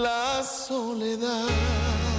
la soledad.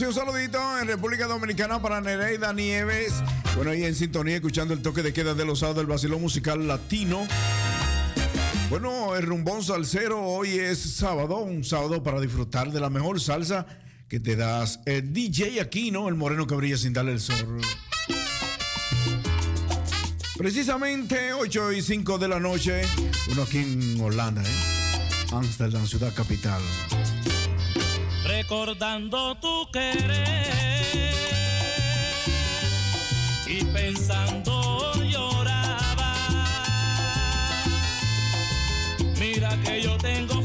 Sí, un saludito en República Dominicana para Nereida Nieves. Bueno, ahí en sintonía, escuchando el toque de queda de los sábados del vacilón musical latino. Bueno, el rumbón salsero hoy es sábado, un sábado para disfrutar de la mejor salsa que te das. El DJ Aquino, el moreno que brilla sin darle el sol. Precisamente 8 y 5 de la noche, uno aquí en Holanda, ¿eh? Amsterdam, ciudad capital. Recordando tu querer y pensando lloraba. Mira que yo tengo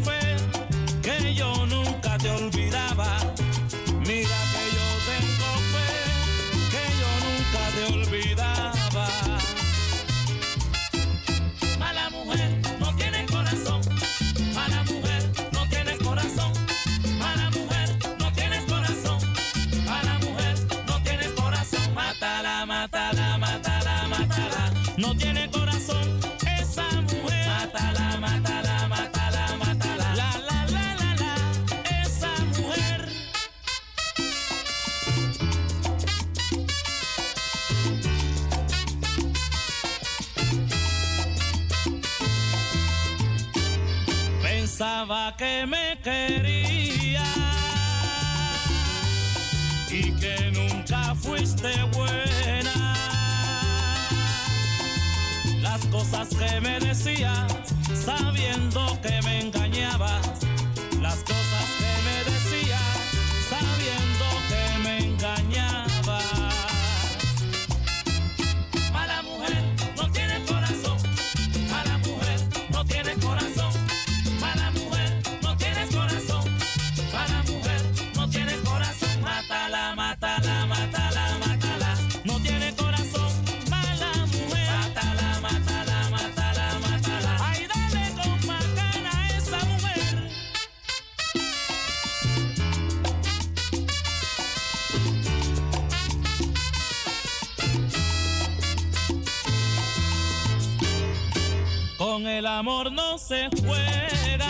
Que me quería y que nunca fuiste buena. Las cosas que me decías, sabiendo que me engañabas. Se juega.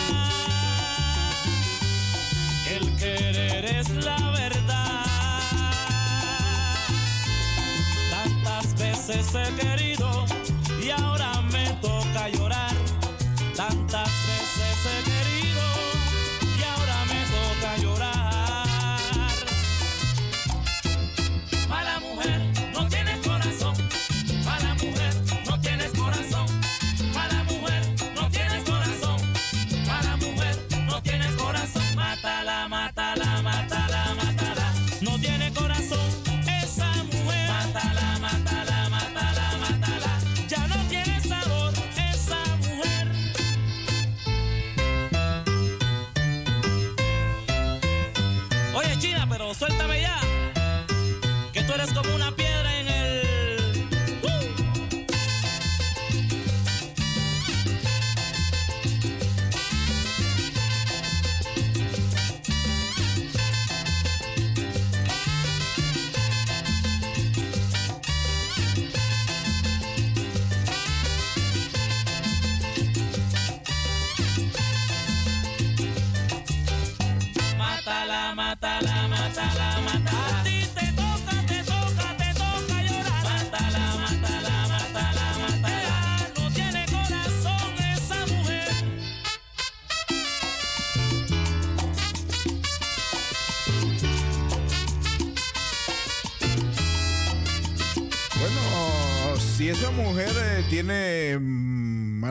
El querer es la verdad. Tantas veces he querido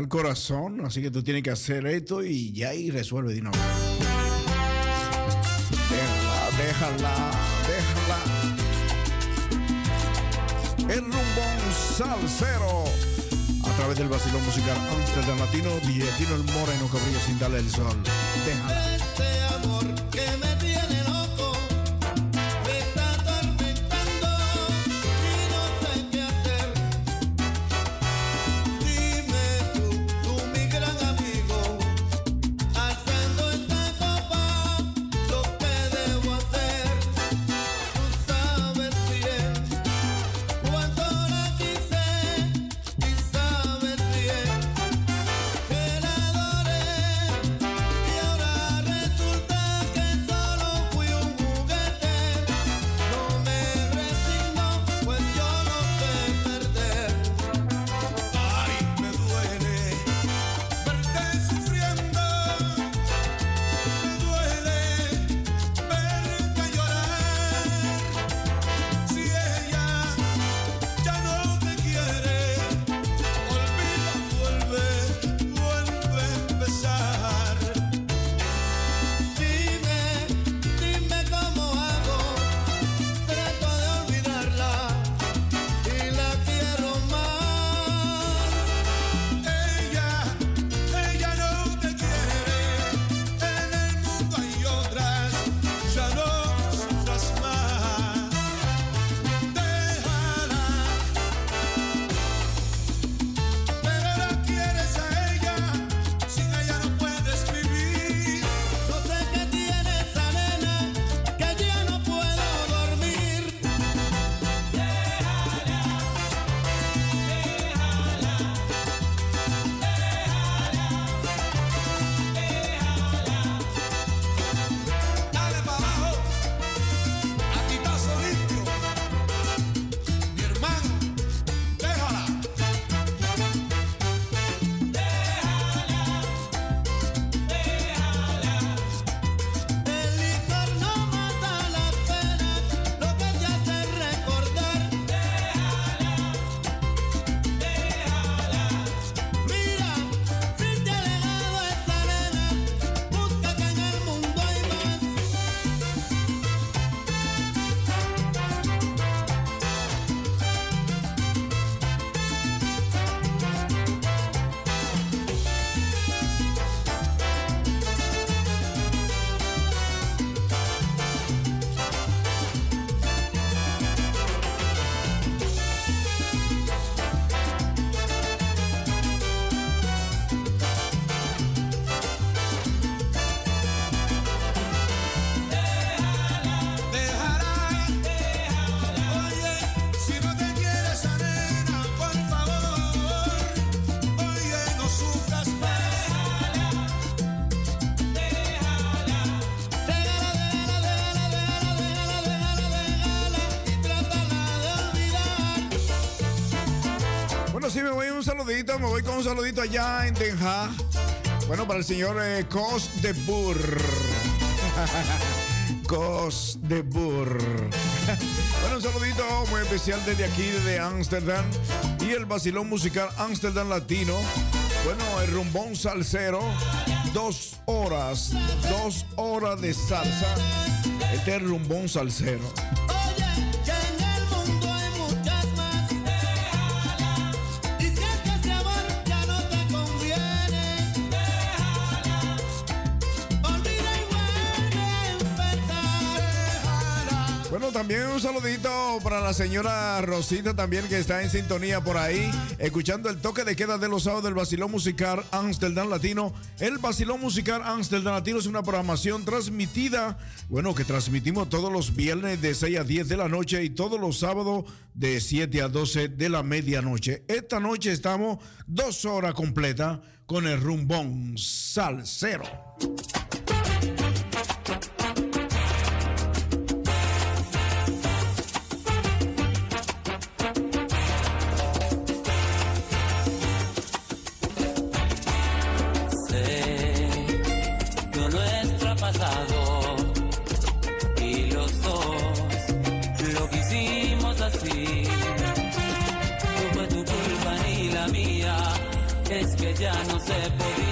corazón, así que tú tienes que hacer esto y ya y resuelve de. Déjala, déjala, déjala. El rumbón salsero. A través del vacilón musical Amsterdam Latino, Dietino el Moreno que brilla sin darle el sol. Déjala. saludito, me voy con un saludito allá en Den Bueno, para el señor eh, Cos de Burr. Cos de Burr. bueno, un saludito muy especial desde aquí, desde Ámsterdam. Y el vacilón musical Ámsterdam Latino. Bueno, el rumbón salsero. Dos horas. Dos horas de salsa. Este es rumbón salsero. la señora Rosita también que está en sintonía por ahí, escuchando el toque de queda de los sábados del Basilón Musical Amsterdam Latino. El Basilón Musical Amsterdam Latino es una programación transmitida, bueno, que transmitimos todos los viernes de 6 a 10 de la noche y todos los sábados de 7 a 12 de la medianoche. Esta noche estamos dos horas completas con el rumbón salsero. ya no se podía.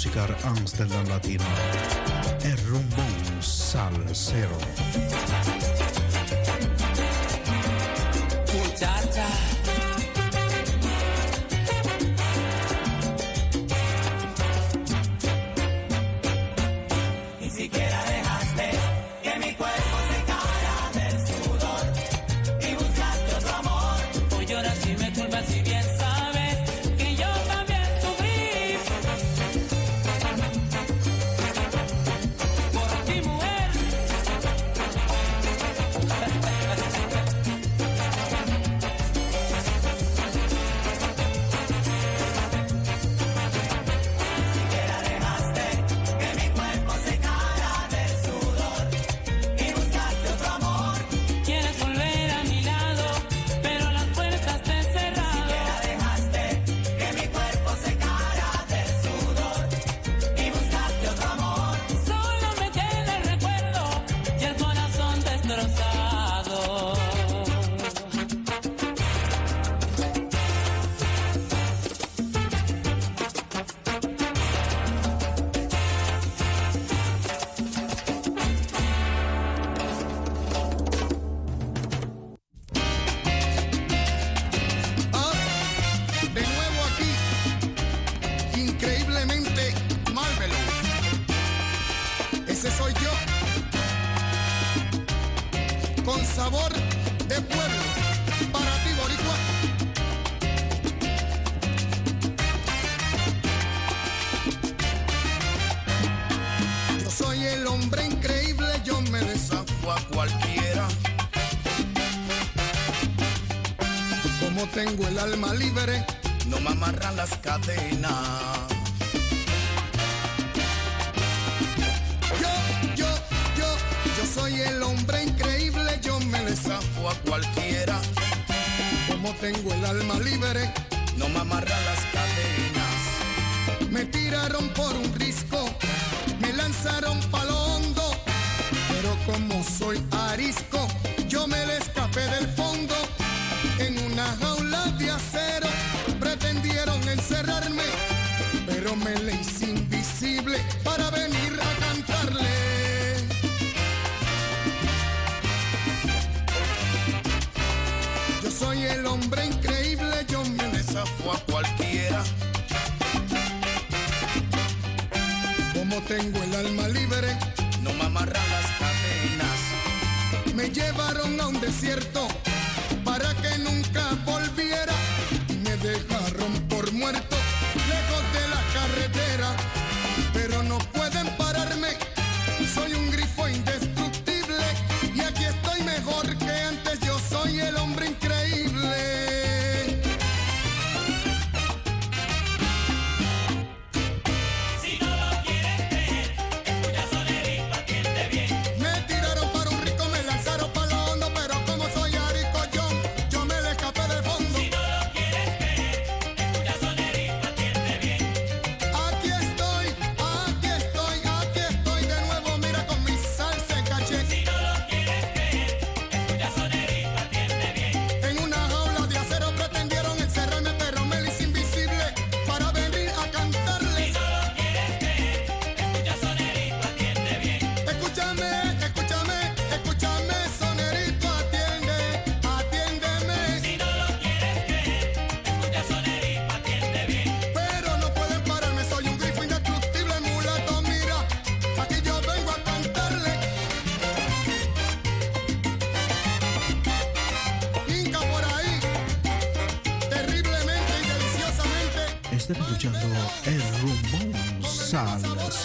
musiker Amsterdam Latino, el rumbo salsero. cadena.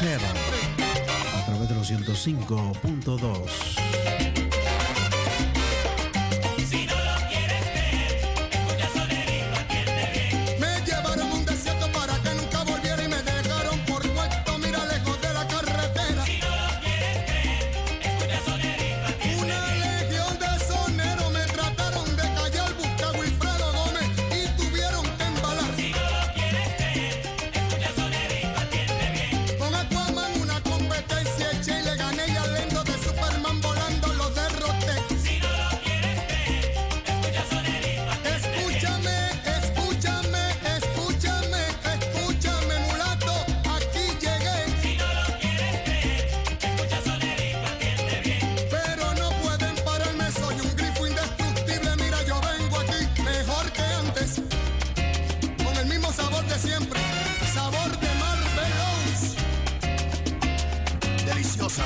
A través de los 105.2.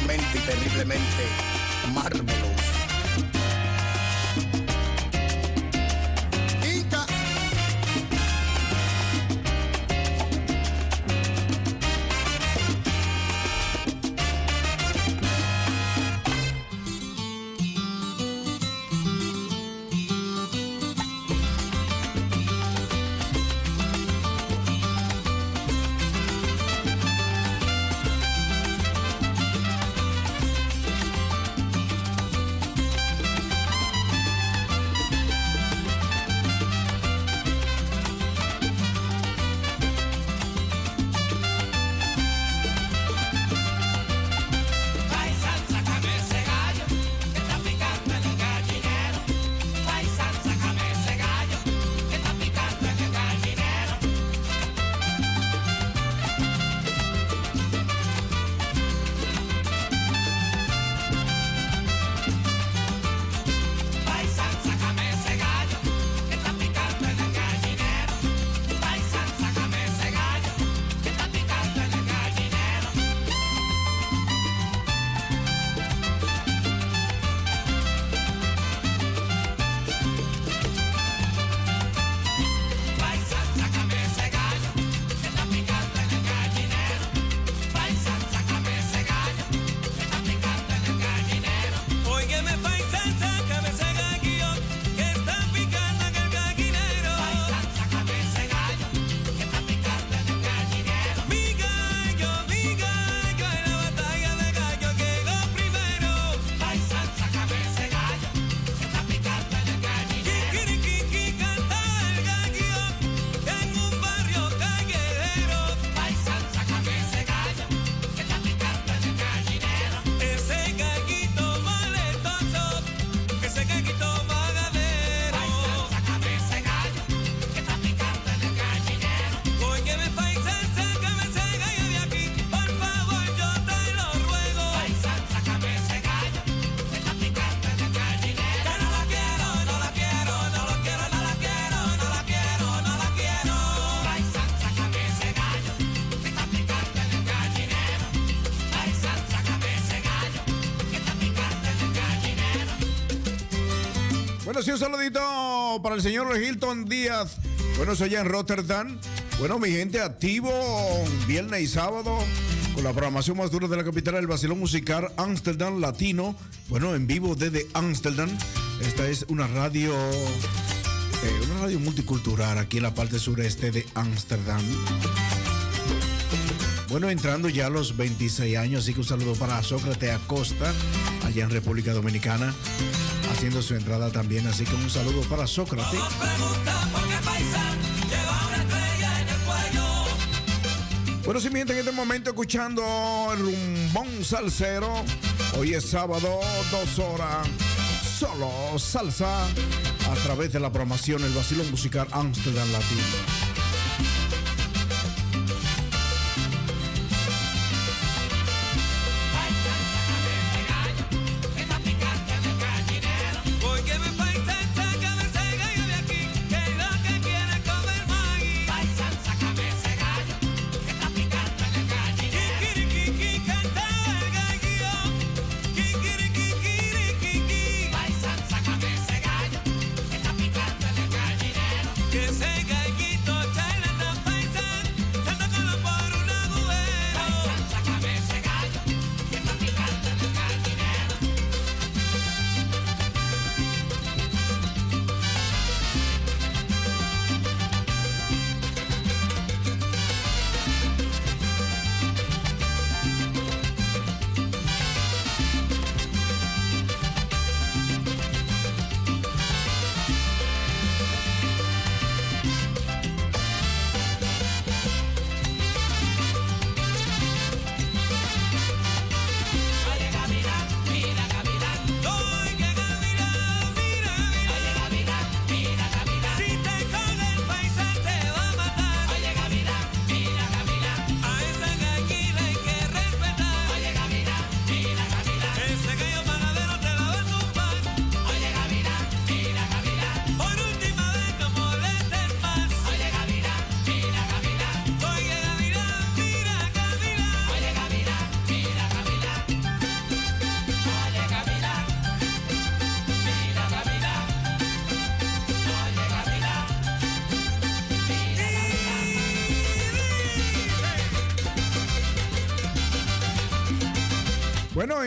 terriblemente y terriblemente. Un saludito para el señor Hilton Díaz. Bueno, soy en Rotterdam. Bueno, mi gente, activo viernes y sábado con la programación más dura de la capital del vacilón musical Amsterdam Latino. Bueno, en vivo desde Amsterdam. Esta es una radio, eh, una radio multicultural aquí en la parte sureste de Amsterdam. Bueno, entrando ya a los 26 años, así que un saludo para Sócrates Acosta, allá en República Dominicana, haciendo su entrada también, así que un saludo para Sócrates. Bueno, si mienten en este momento escuchando el rumbón salsero, hoy es sábado, dos horas, solo salsa, a través de la programación El Vacilón Musical Amsterdam Latino.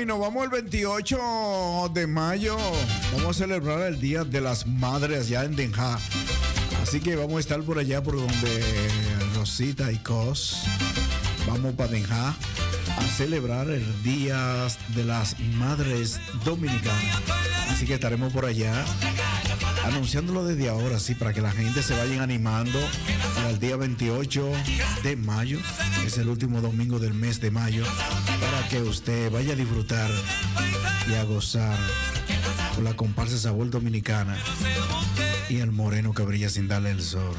Nos vamos el 28 de mayo. Vamos a celebrar el Día de las Madres allá en Den Haag. Así que vamos a estar por allá por donde Rosita y Cos. Vamos para Den Haag a celebrar el Día de las Madres Dominicanas. Así que estaremos por allá anunciándolo desde ahora, sí, para que la gente se vayan animando para el día 28 de mayo. Es el último domingo del mes de mayo. Para que usted vaya a disfrutar y a gozar con la comparsa sabor dominicana y el moreno que brilla sin darle el sol.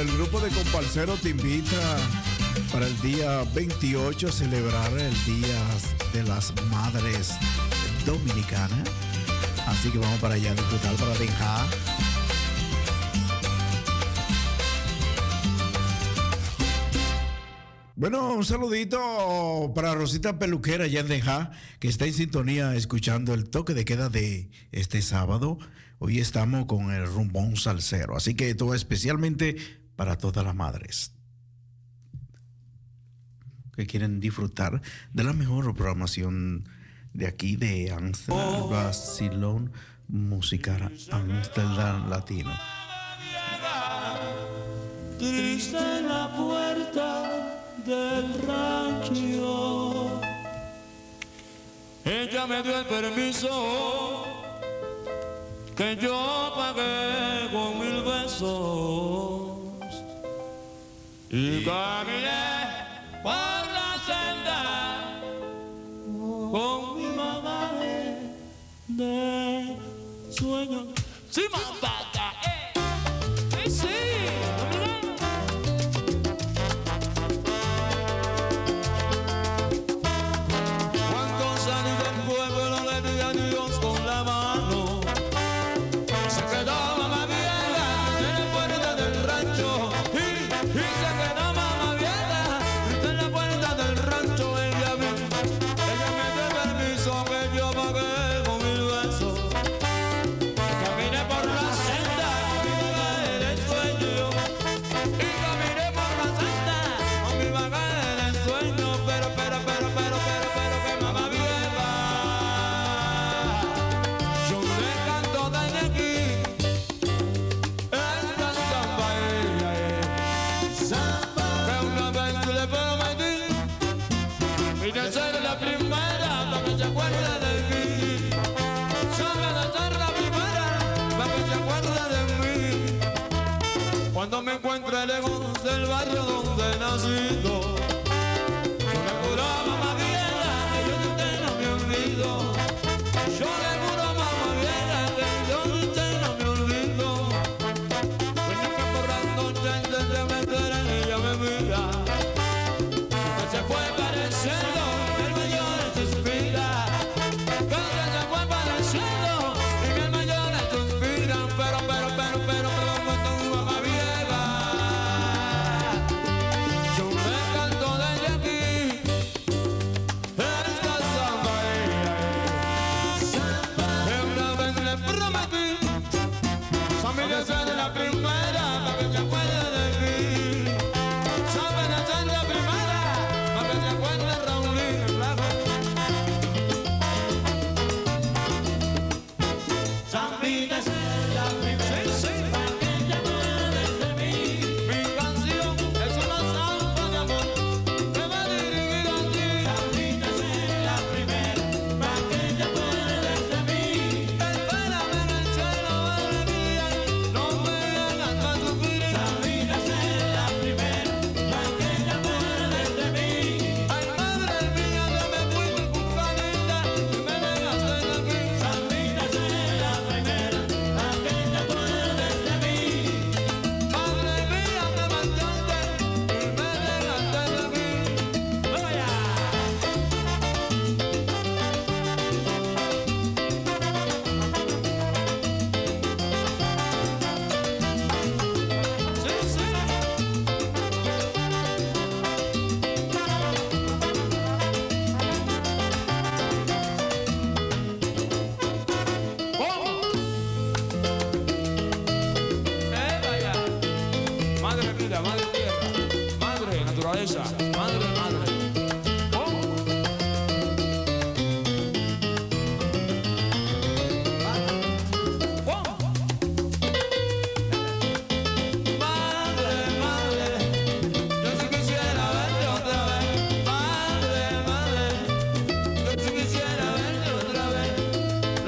El grupo de comparceros te invita para el día 28 a celebrar el Día de las Madres Dominicanas. Así que vamos para allá a disfrutar para Haag. Bueno, un saludito para Rosita Peluquera allá en Haag, que está en sintonía escuchando el toque de queda de este sábado. Hoy estamos con el rumbón salsero, así que va especialmente para todas las madres que quieren disfrutar de la mejor programación de aquí de Amsterdam, Basilón Musical Amsterdam Latino. Triste en la puerta del rancho. Ella me dio el permiso que yo pagué con mil besos Ugamile la Senda Con mi mamá de sueño. Sí, mamá.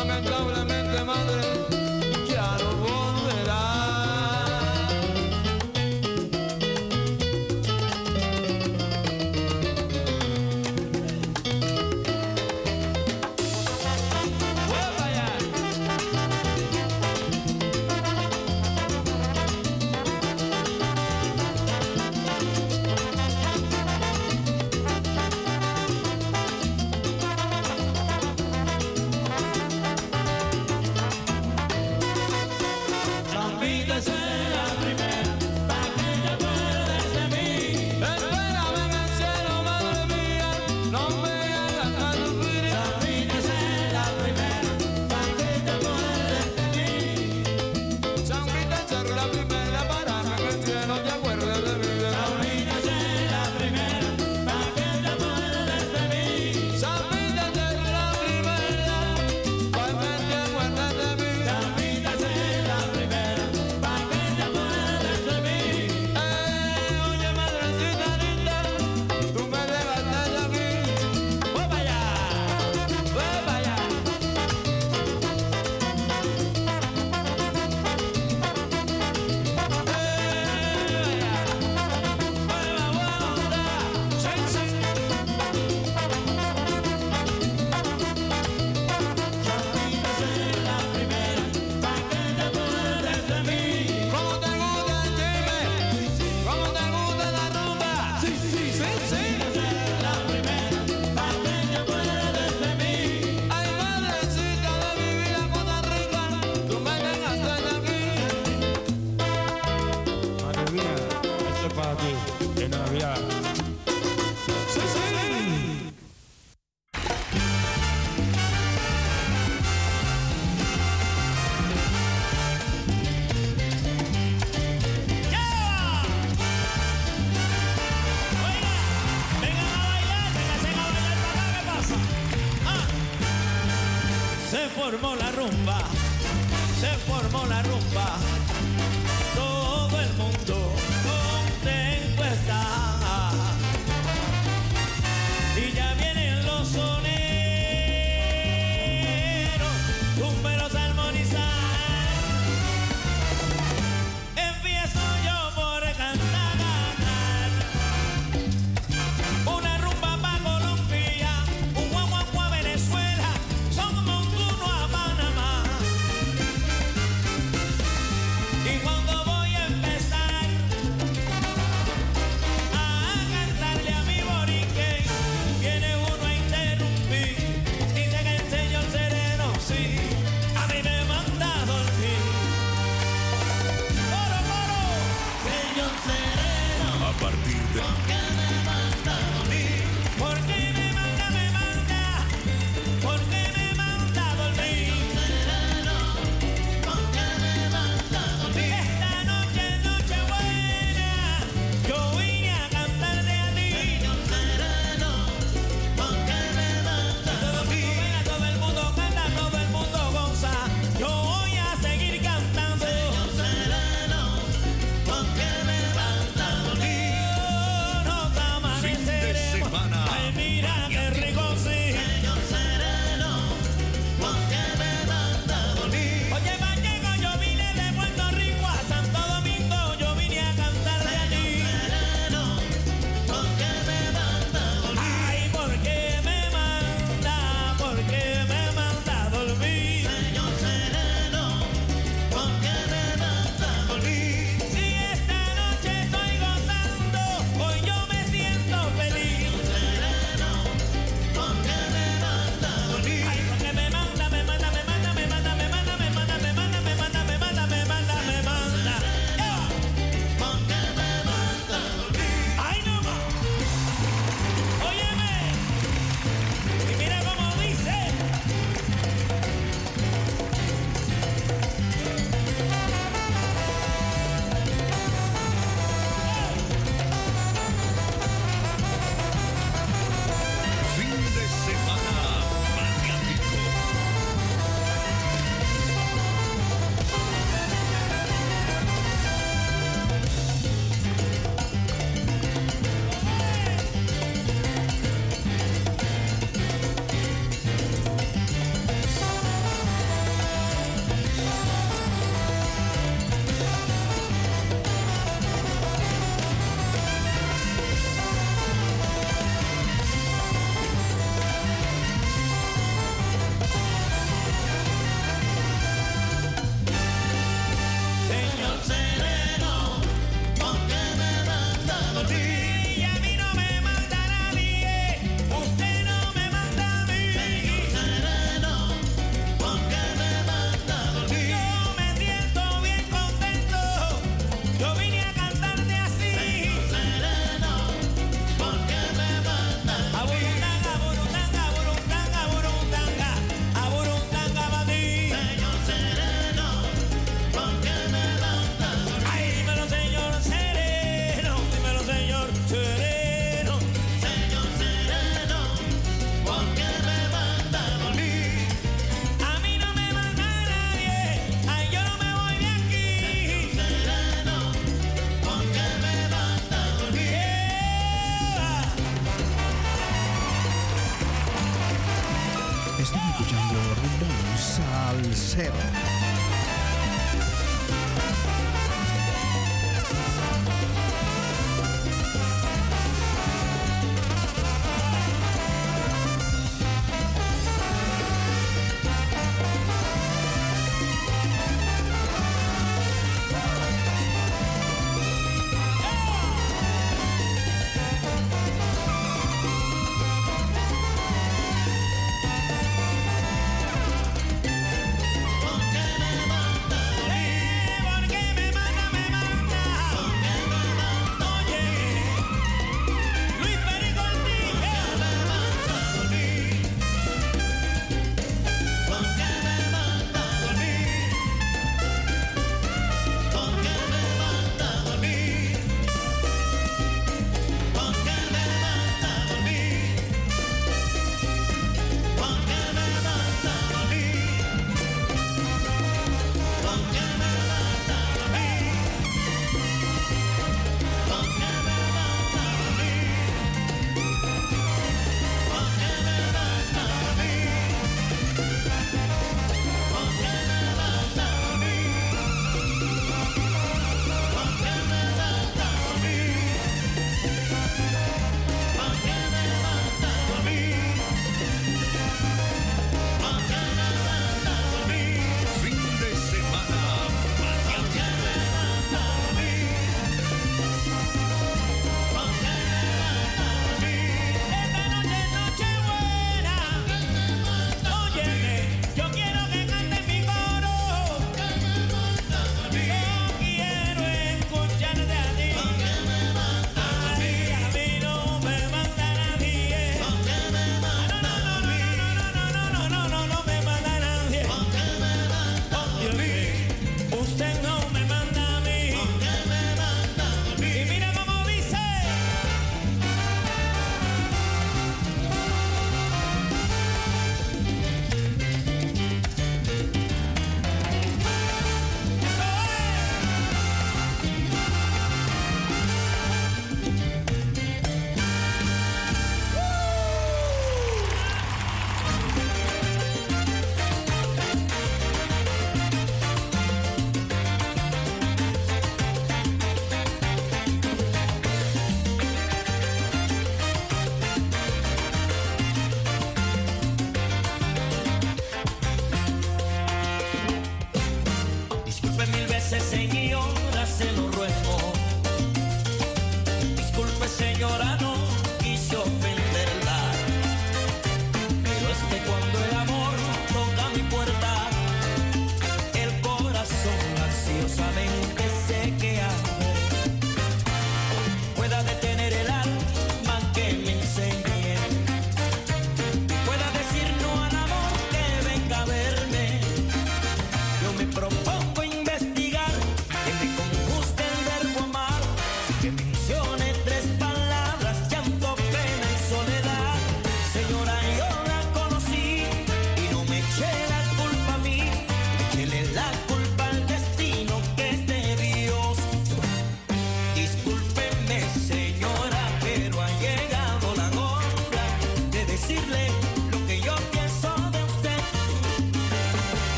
Come and go.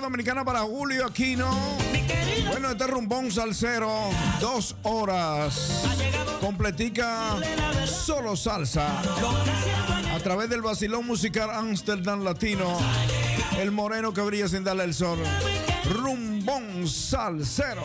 Dominicana para Julio Aquino. Bueno, este rumbón salsero, dos horas. Completica solo salsa. A través del vacilón musical Amsterdam Latino. El moreno que brilla sin darle el sol. Rumbón salsero.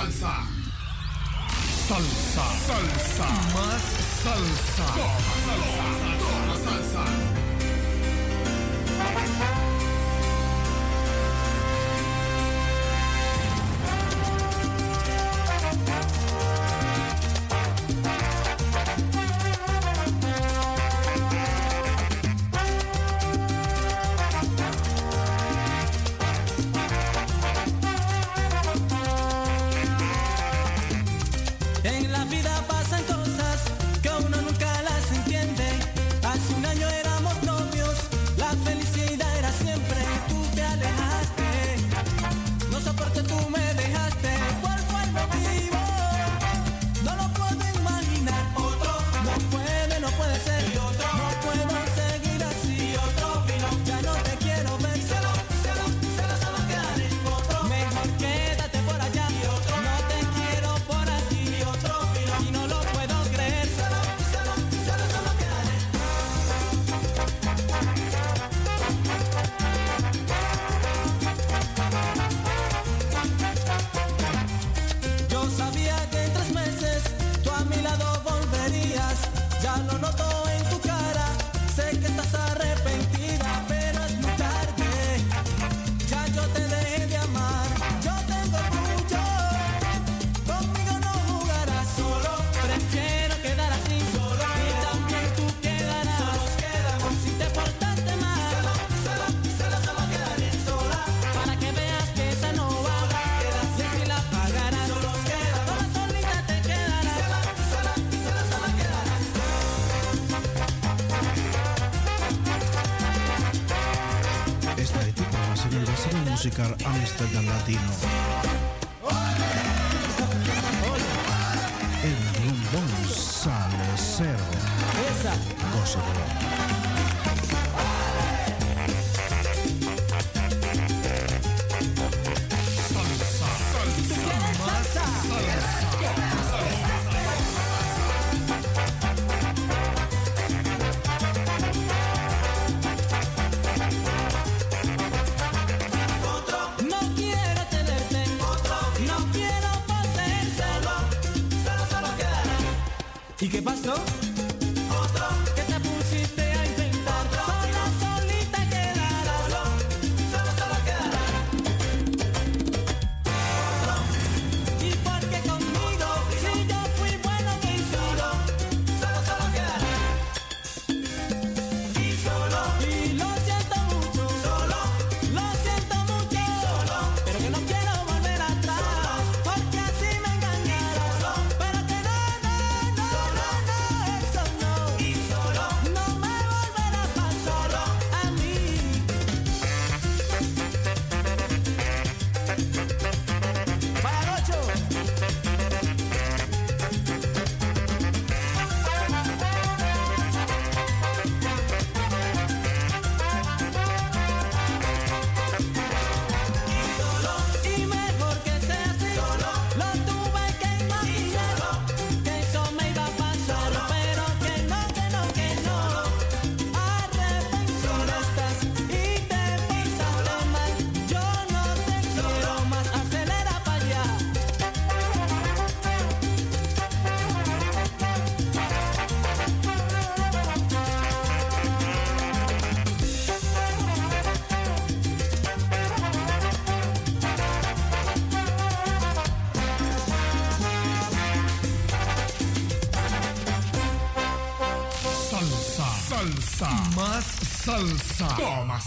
salsa. Salsa. Salsa. Más salsa. Toma salsa. Salsa.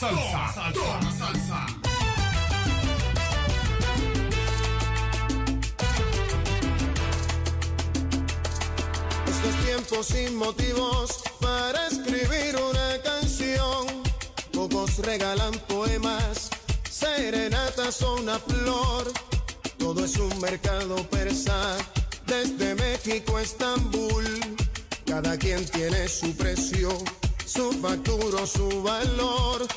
salsa. Toma salsa. Salsa. Estos tiempos sin motivos para escribir una canción. Pocos regalan poemas, serenatas o una flor. Todo es un mercado persa, desde México a Estambul. Cada quien tiene su precio, su factura, su valor.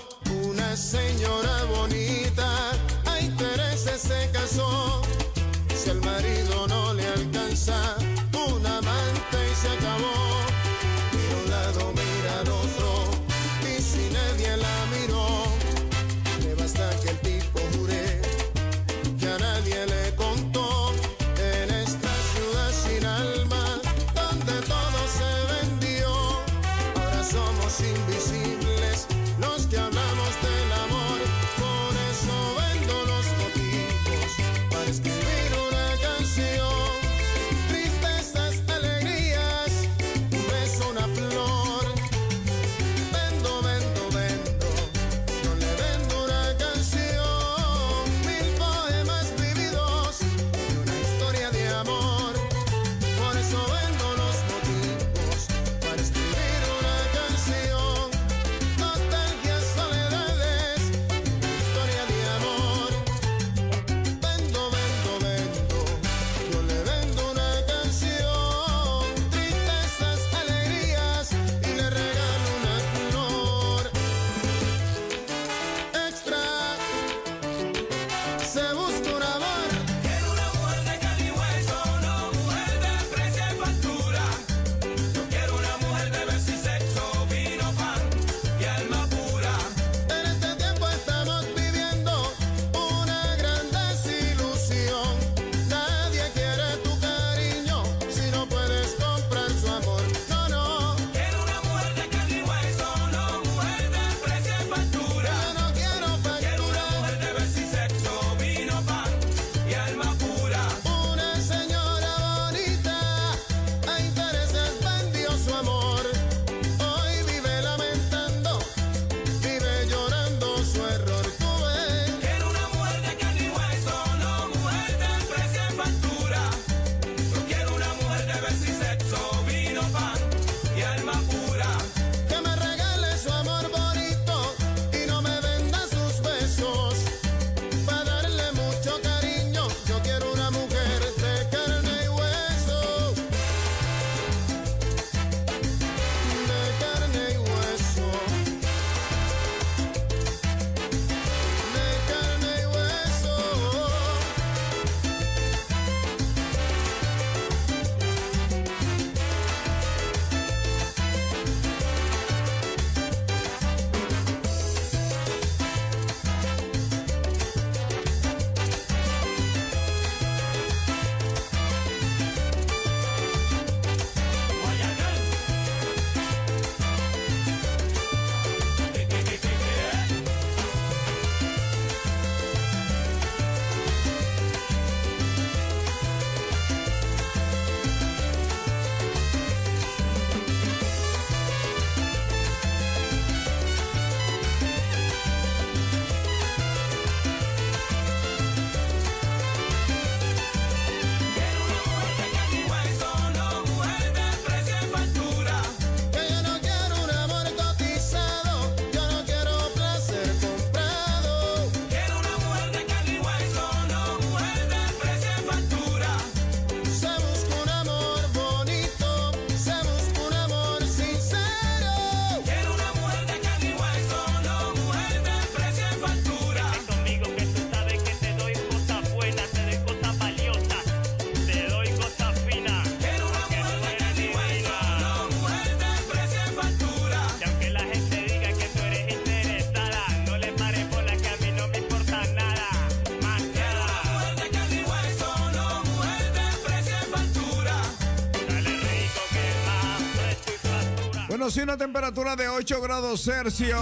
Sí, una temperatura de 8 grados Celsius,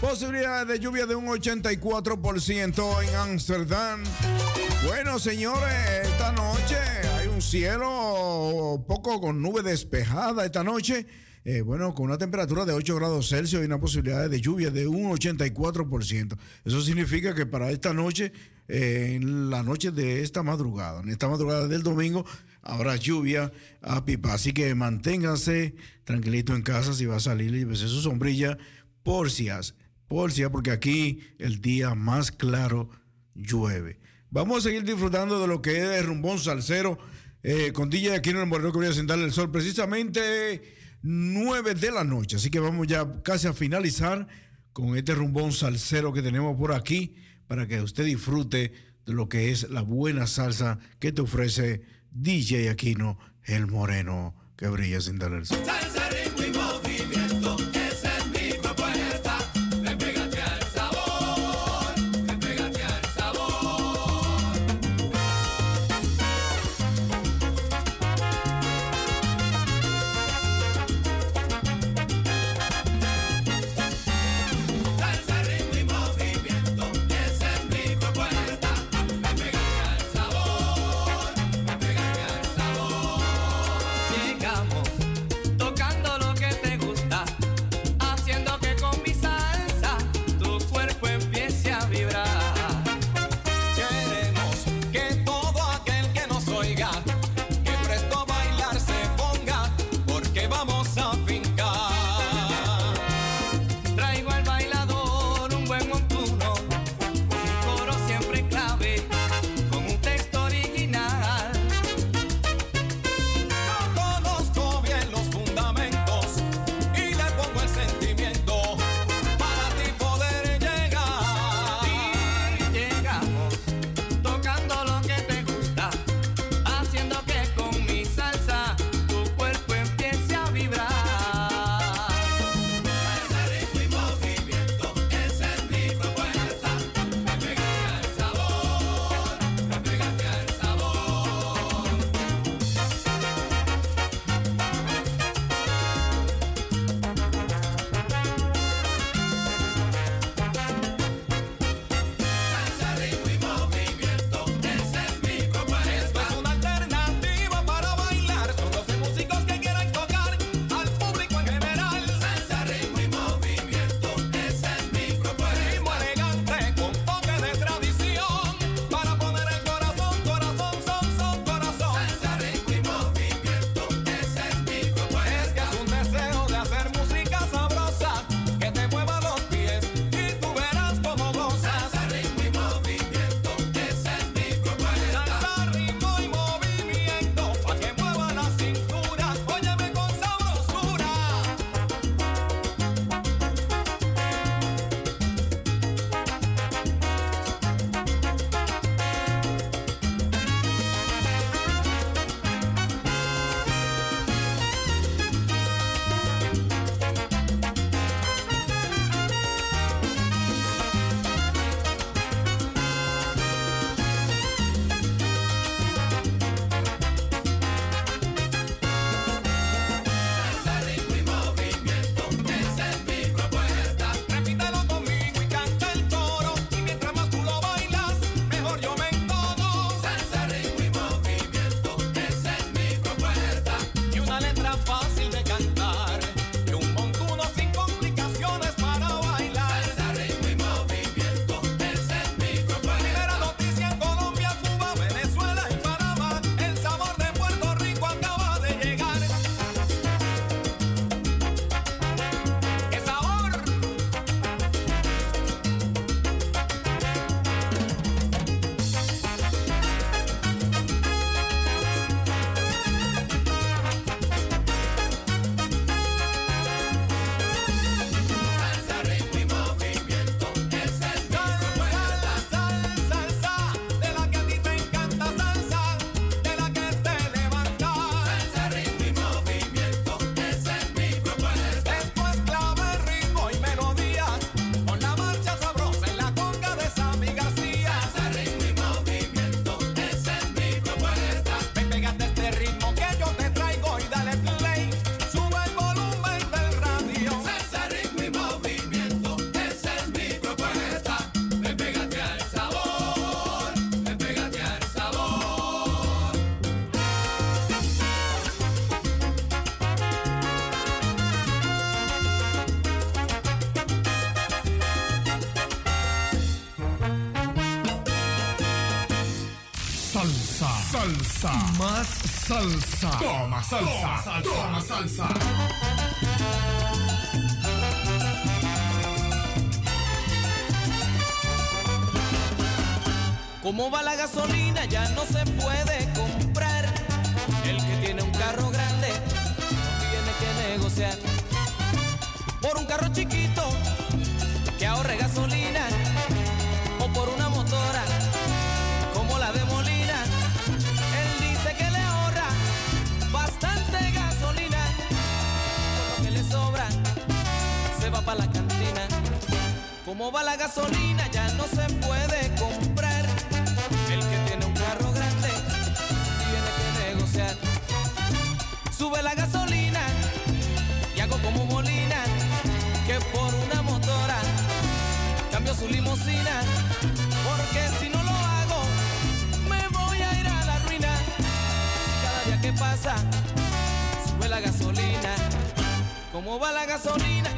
posibilidad de lluvia de un 84% en Ámsterdam. Bueno, señores, esta noche hay un cielo poco con nube despejada esta noche. Eh, bueno, con una temperatura de 8 grados Celsius y una posibilidad de lluvia de un 84%. Eso significa que para esta noche, eh, en la noche de esta madrugada, en esta madrugada del domingo, habrá lluvia a pipa. Así que manténganse tranquilito en casa si va a salir y su sombrilla por si hace. Por si hace, porque aquí el día más claro llueve. Vamos a seguir disfrutando de lo que es el rumbón salsero eh, con DJ aquí en el Moreno que voy a sentarle el sol. Precisamente 9 de la noche. Así que vamos ya casi a finalizar con este rumbón salsero que tenemos por aquí para que usted disfrute de lo que es la buena salsa que te ofrece DJ Aquino, el moreno que brilla sin dar el sol. Salsa. Toma salsa. Toma salsa. ¿Cómo va la gasolina? Ya no se puede comprar. El que tiene un carro grande no tiene que negociar. Por un carro chiquito que ahorre gasolina. ¿Cómo va la gasolina? Ya no se puede comprar. El que tiene un carro grande tiene que negociar. Sube la gasolina y hago como Molina, que por una motora cambio su limusina. Porque si no lo hago, me voy a ir a la ruina. Cada día que pasa, sube la gasolina. ¿Cómo va la gasolina?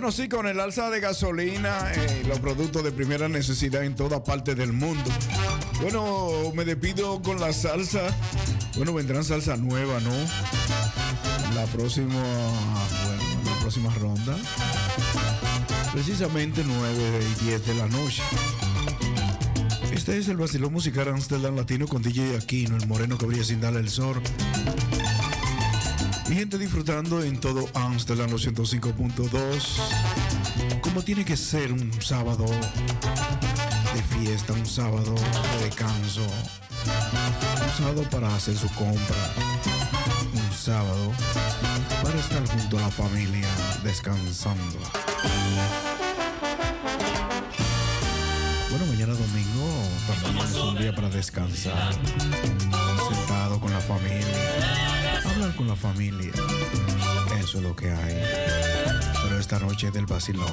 Bueno, sí, con el alza de gasolina, eh, los productos de primera necesidad en toda parte del mundo. Bueno, me despido con la salsa. Bueno, vendrán salsa nueva, ¿no? La próxima, bueno, la próxima ronda. Precisamente 9 y 10 de la noche. Este es el vacilón musical Amsterdam Latino con DJ Aquino, el moreno que brilla sin darle el sol. Mi gente disfrutando en todo Amsterdam los 105.2. Como tiene que ser un sábado de fiesta, un sábado de descanso. Un sábado para hacer su compra. Un sábado para estar junto a la familia descansando. Bueno, mañana domingo también es un día para descansar. Sentado con la familia. Con la familia. Eso es lo que hay. Pero esta noche es del vacilón.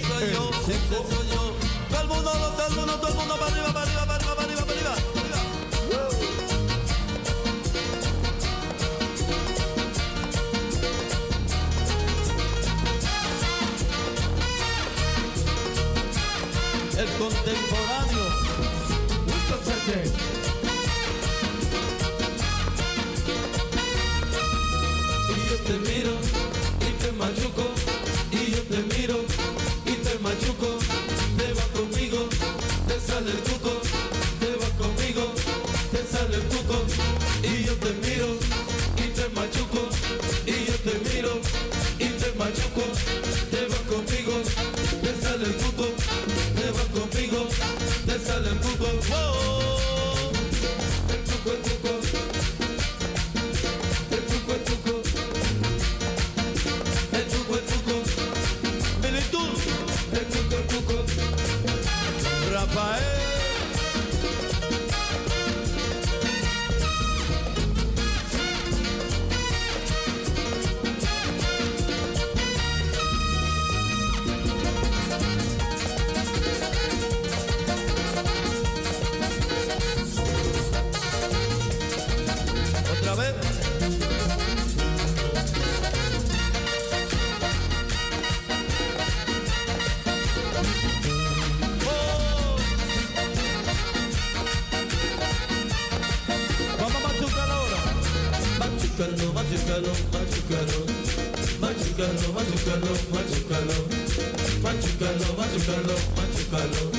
Quién soy What you gonna, what.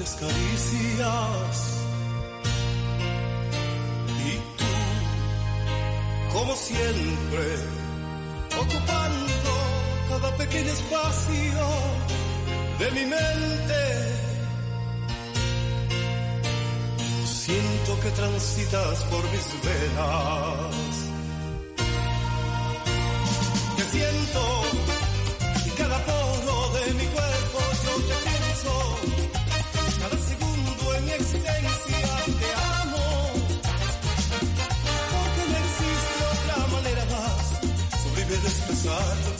dulces caricias. Y tú, como siempre, ocupando cada pequeño espacio de mi mente. siento que transitas por mis venas. Te siento. passado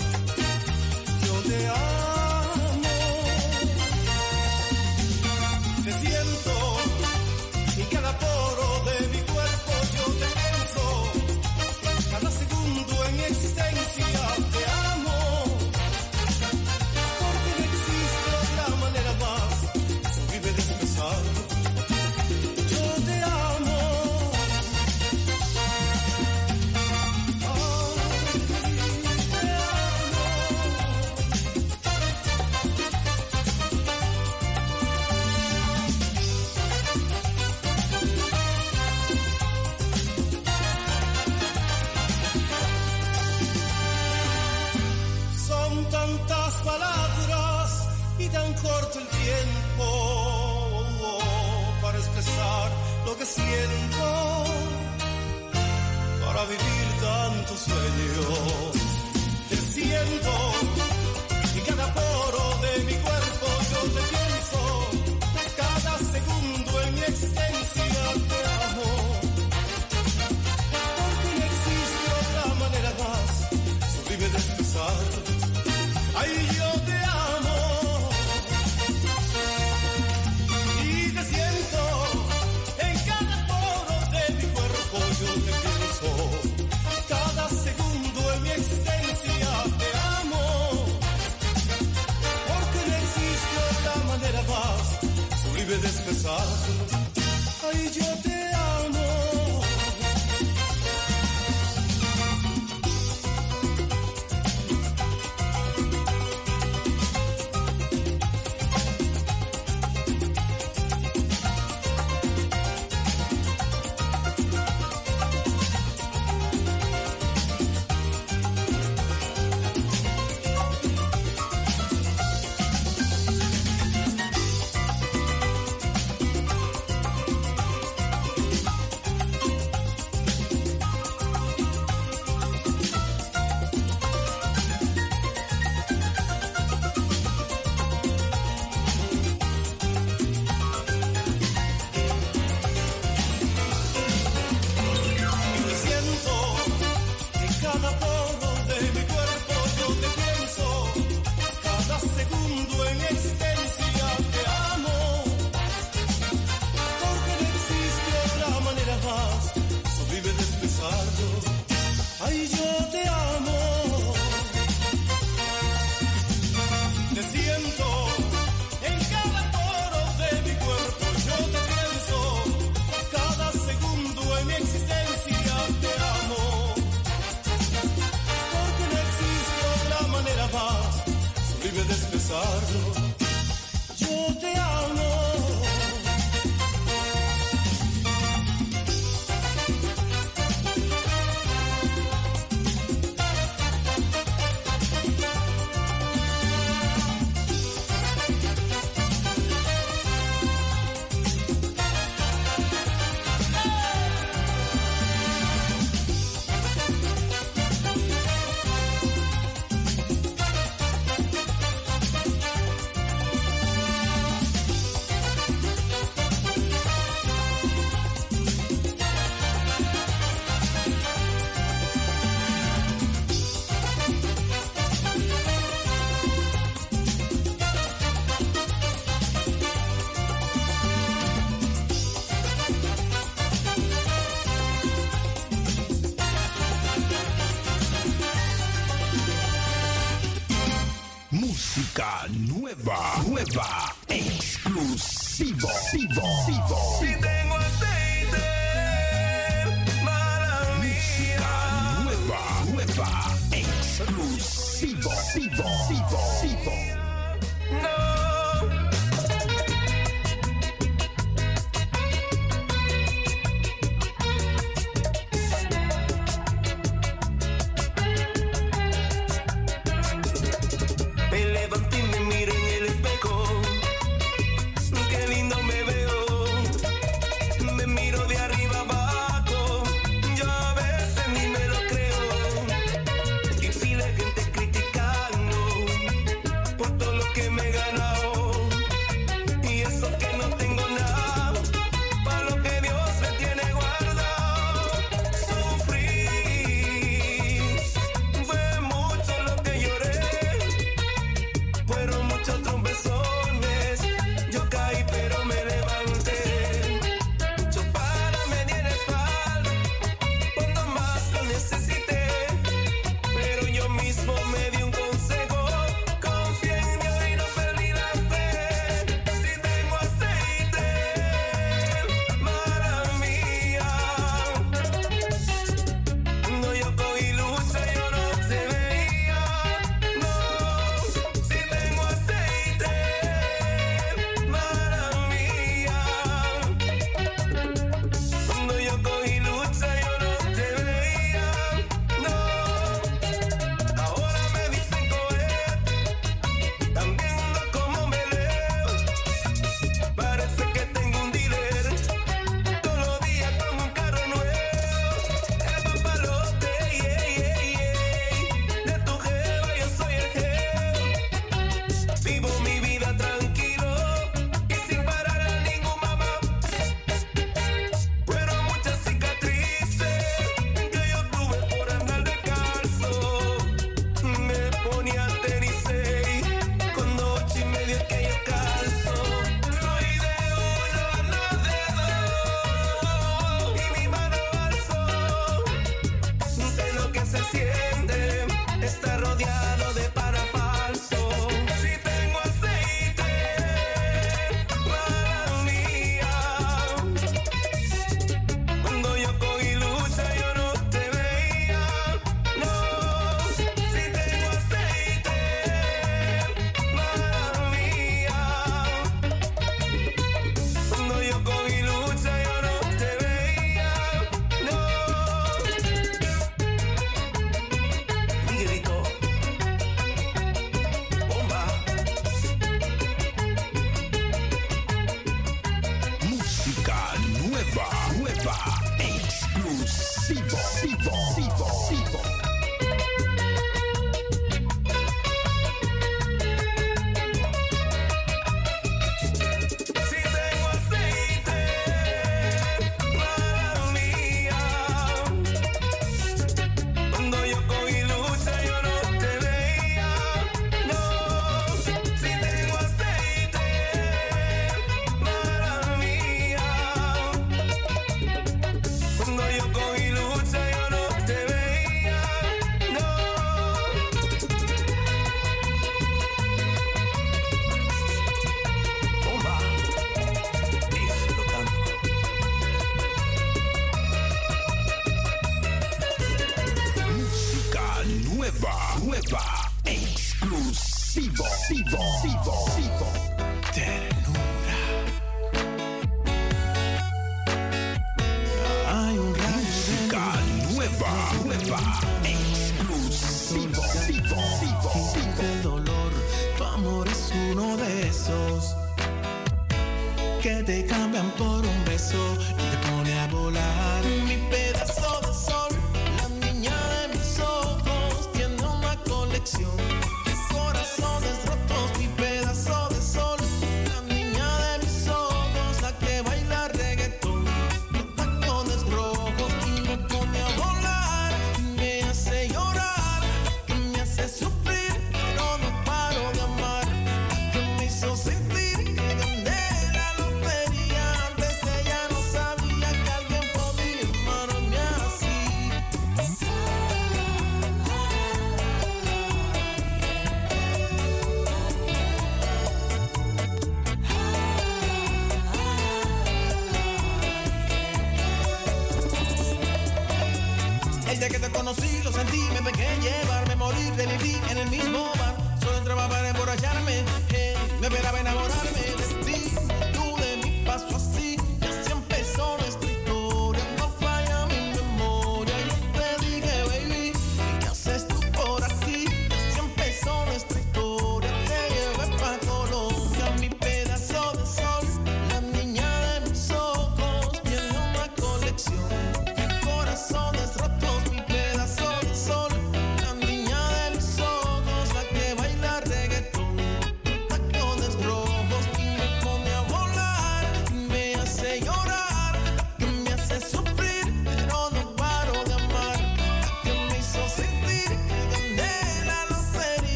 nueva.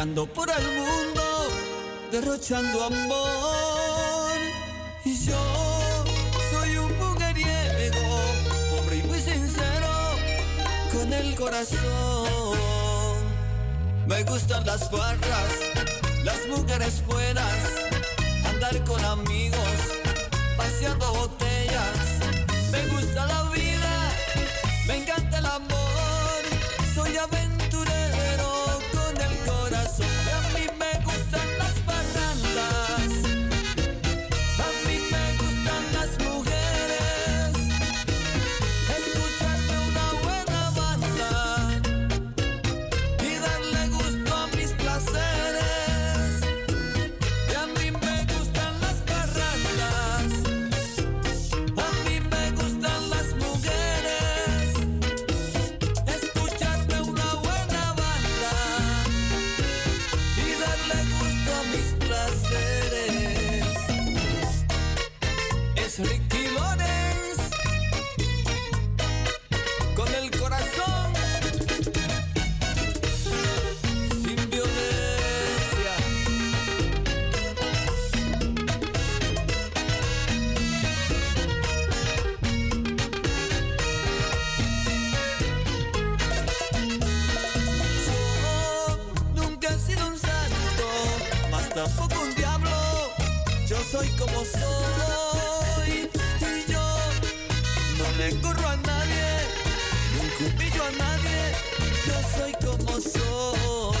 por el mundo derrochando amor. Y yo soy un mujeriego, pobre y muy sincero, con el corazón. Me gustan las barras, las mujeres tampoco un diablo. Yo soy como soy y yo no le corro a nadie, ni un humillo a nadie. Yo soy como soy.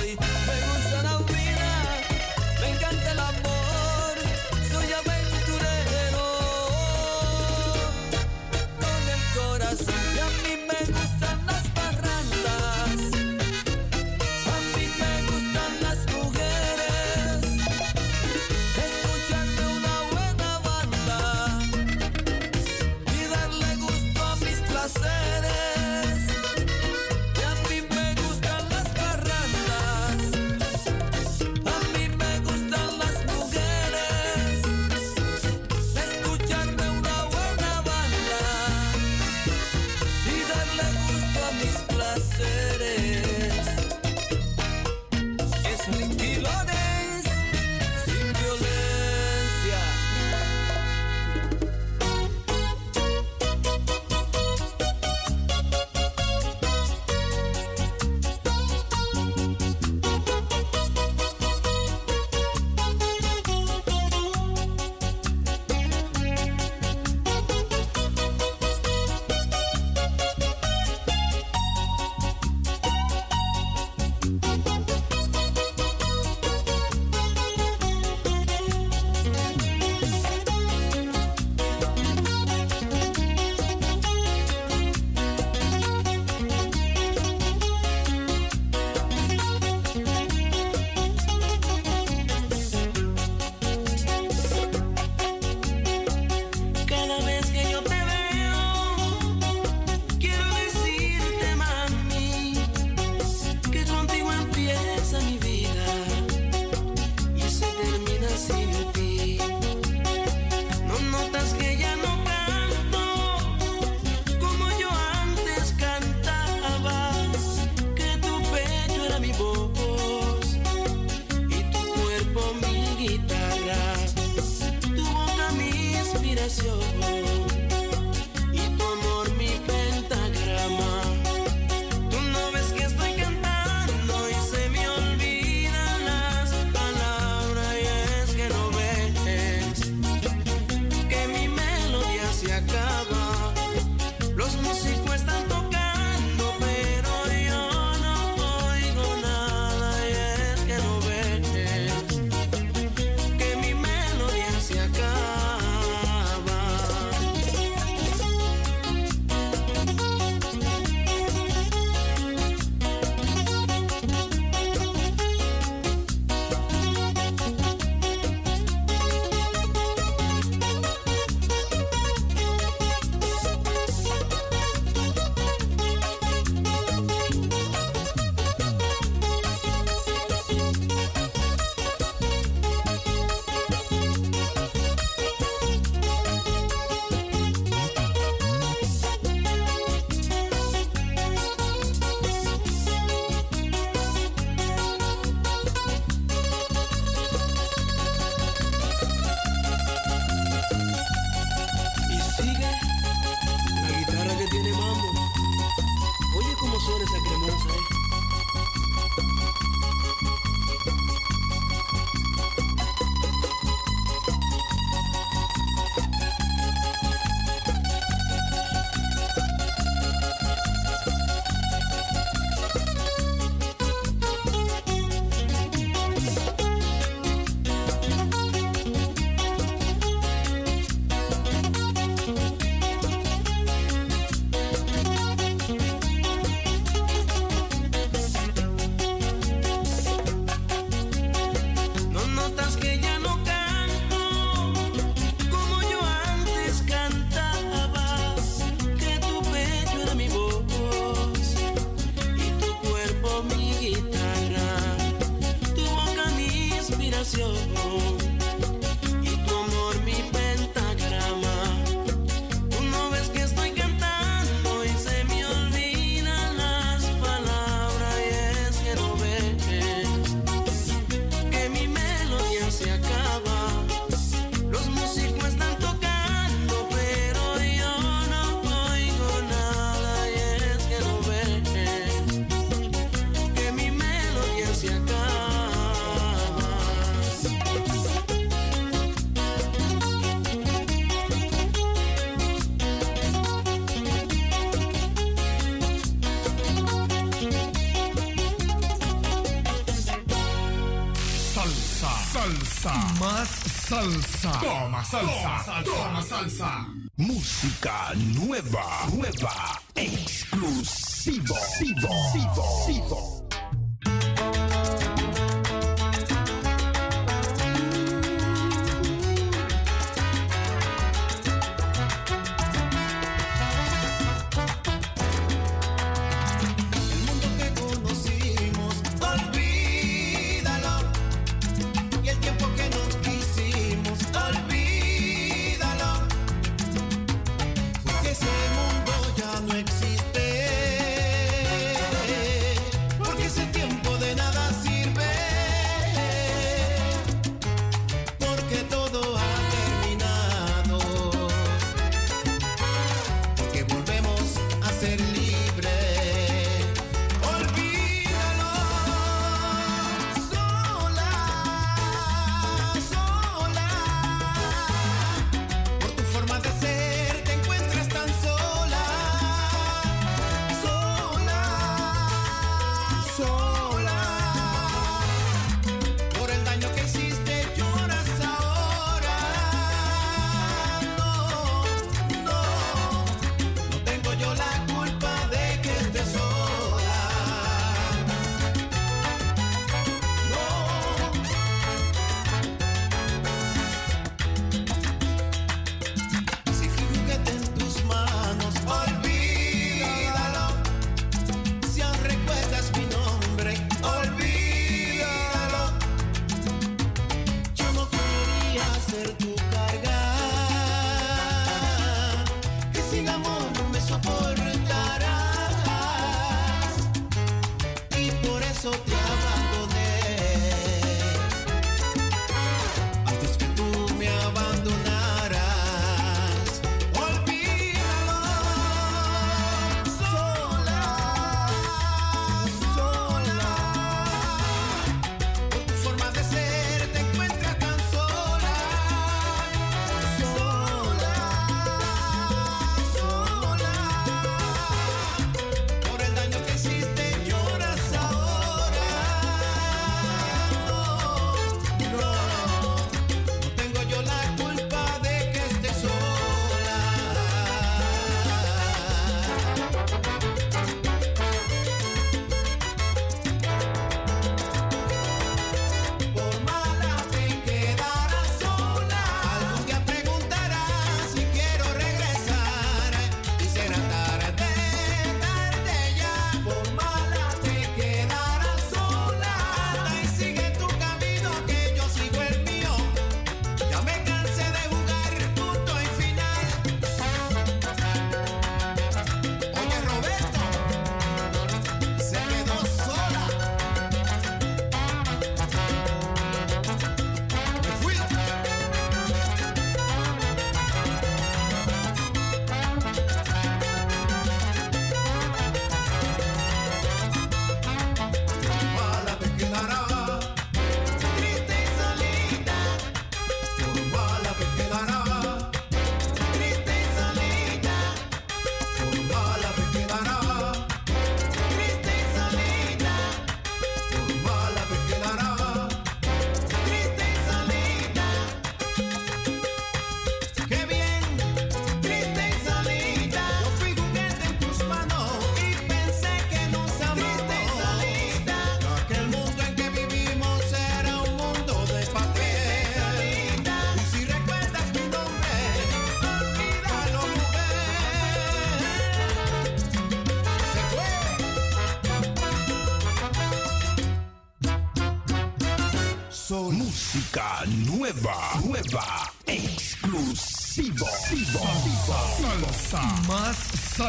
Más salsa. Toma salsa. Toma salsa. Música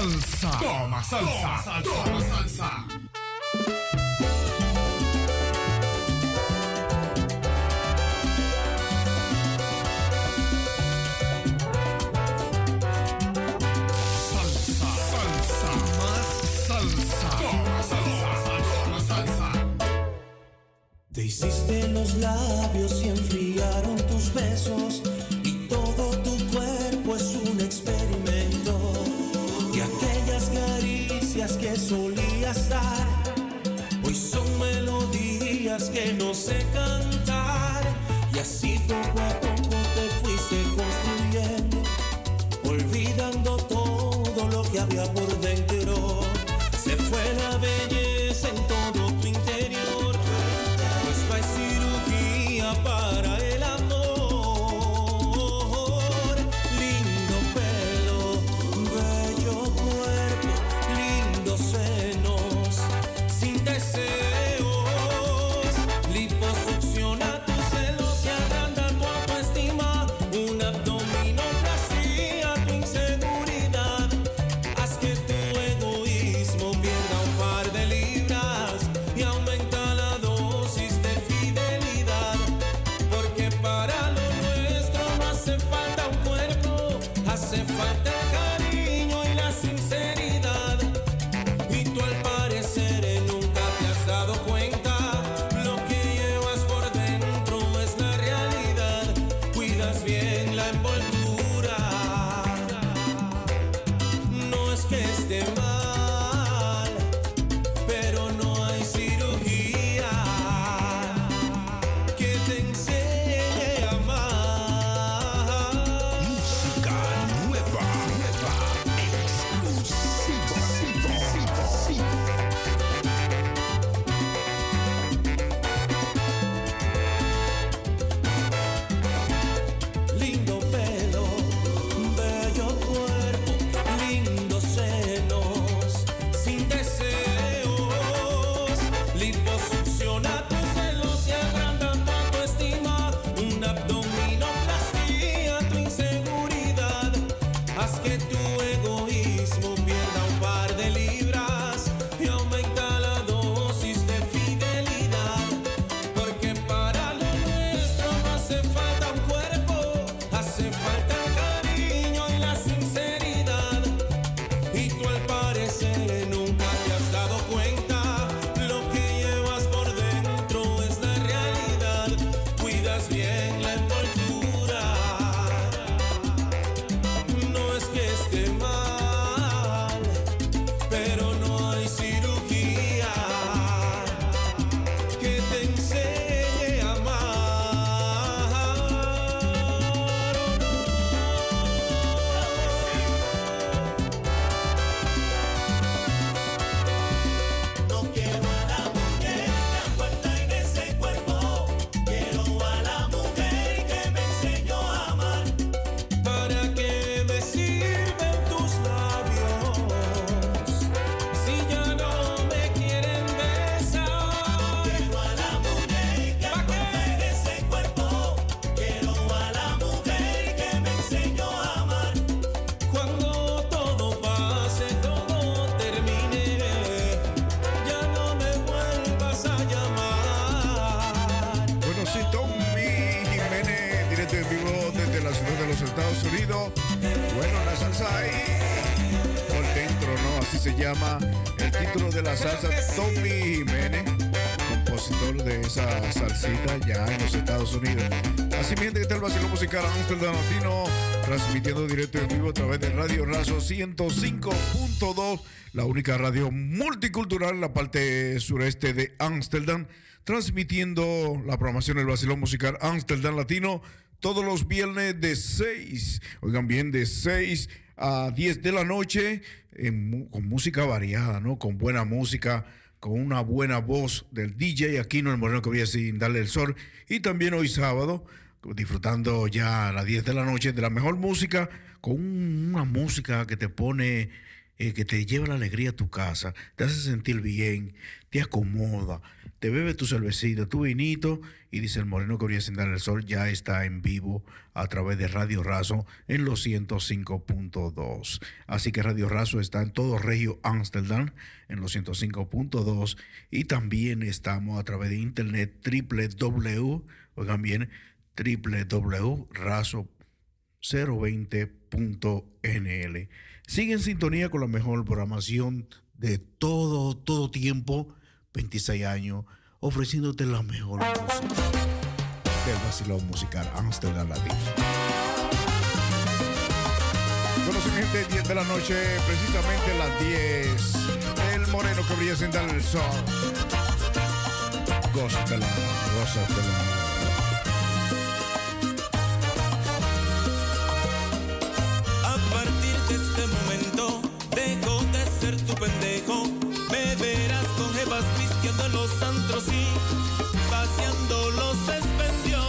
salsa. Toma salsa. Ya en los Estados Unidos. Así mientras que está el vacilo musical Amsterdam Latino, transmitiendo directo en vivo a través de Radio Razo 105.2, la única radio multicultural en la parte sureste de Amsterdam, transmitiendo la programación del vacilón musical Amsterdam Latino todos los viernes de 6, oigan bien, de 6 a 10 de la noche, en con música variada, ¿no? Con buena música, con una buena voz del DJ Aquino, el moreno que voy sin darle el sol. Y también hoy sábado, disfrutando ya a las 10 de la noche de la mejor música, con un- una música que te pone, eh, que te lleva la alegría a tu casa, te hace sentir bien, te acomoda, te bebe tu cervecita, tu vinito, y dice el moreno que voy a sin darle el sol, ya está en vivo a través de Radio Razo en los 105.2. Así que Radio Razo está en todo Regio Amsterdam en los 105.2 y también estamos a través de internet www, oigan bien, www.razo020.nl. Sigue en sintonía con la mejor programación de todo, todo tiempo, 26 años, ofreciéndote la mejor música del vacilón musical Amsterdam Latino. Bueno, sí, gente, 10 de la noche, precisamente las 10. El moreno que brilla sin darle el sol. Gózatela, gózatela. Los antros y vaciando los expendios.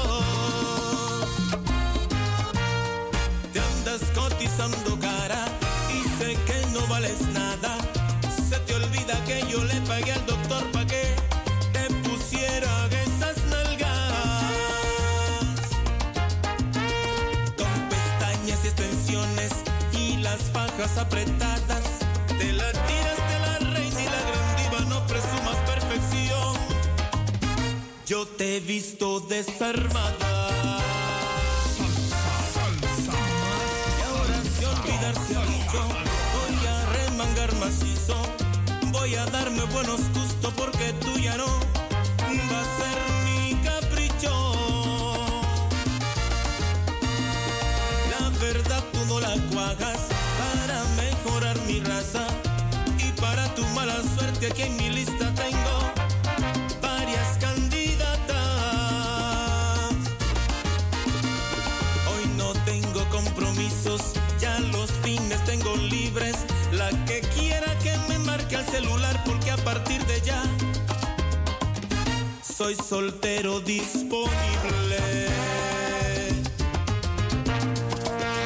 Te andas cotizando cara y sé que no vales nada. Se te olvida que yo le pagué al doctor para que te pusiera esas nalgas. Con pestañas y extensiones y las fajas apretadas. He visto desarmada. Y ahora si olvidarse dicho, voy a remangar macizo. Voy a darme buenos gustos porque tú ya no va a ser mi capricho. La verdad tú no la cuajas para mejorar mi raza. Y para tu mala suerte aquí en mi lista celular porque a partir de ya soy soltero disponible.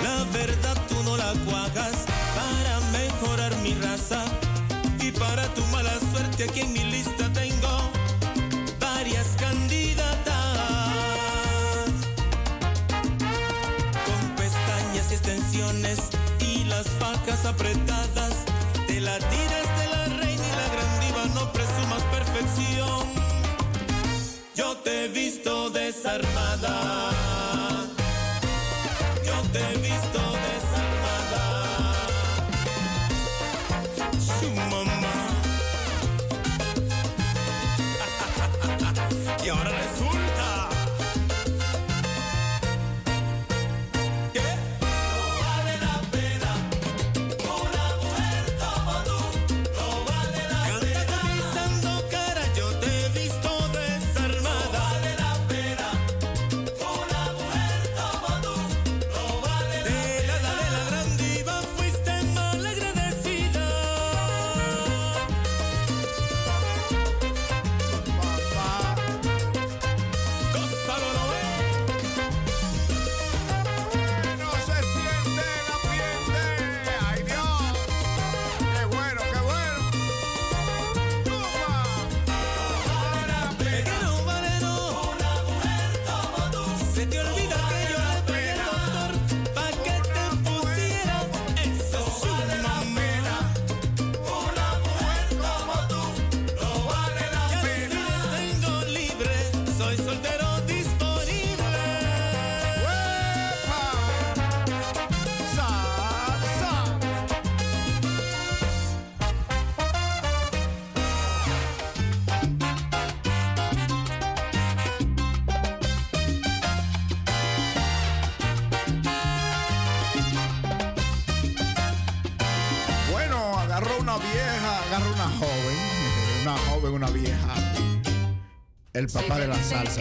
La verdad tú no la cuajas para mejorar mi raza. Y para tu mala suerte aquí en mi lista tengo varias candidatas. Con pestañas y extensiones y las fajas apretadas. Te la tiras no presumas perfección. Yo te he visto desarmada. Yo te he visto desarmada. Su mamá. y ahora El papá de la salsa.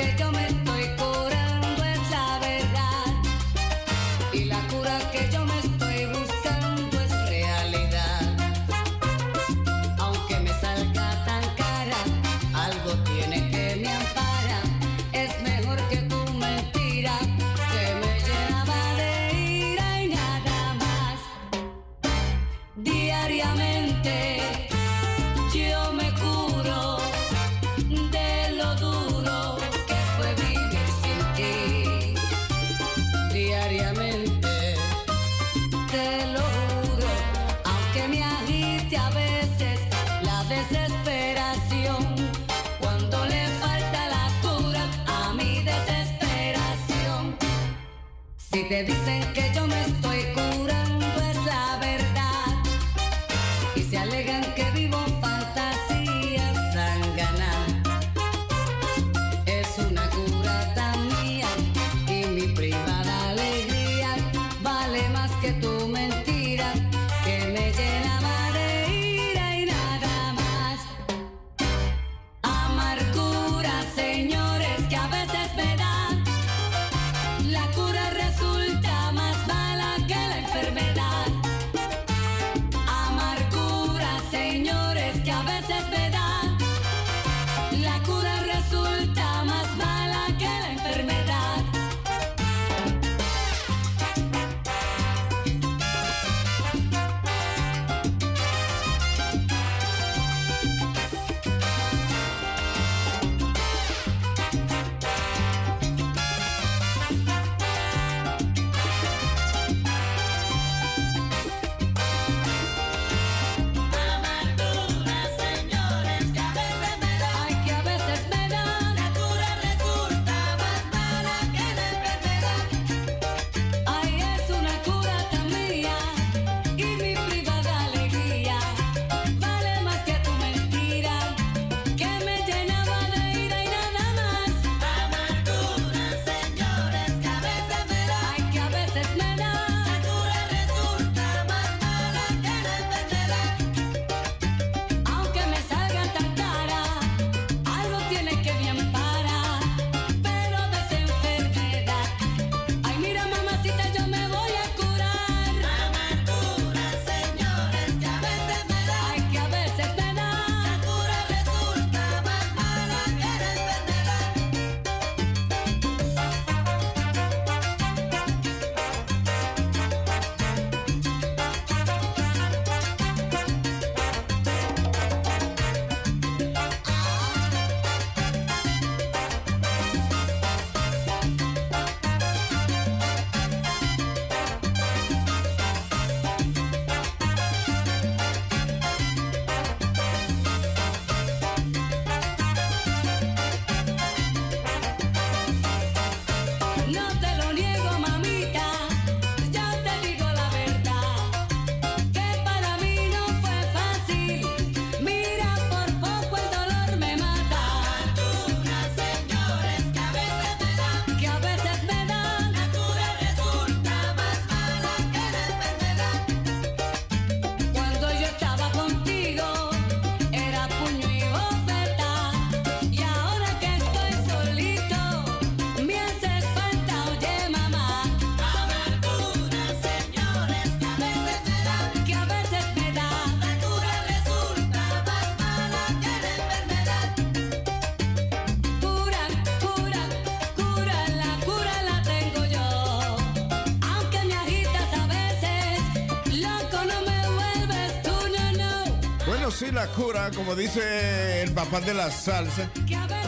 Bueno, sí, la cura, como dice el papá de la salsa.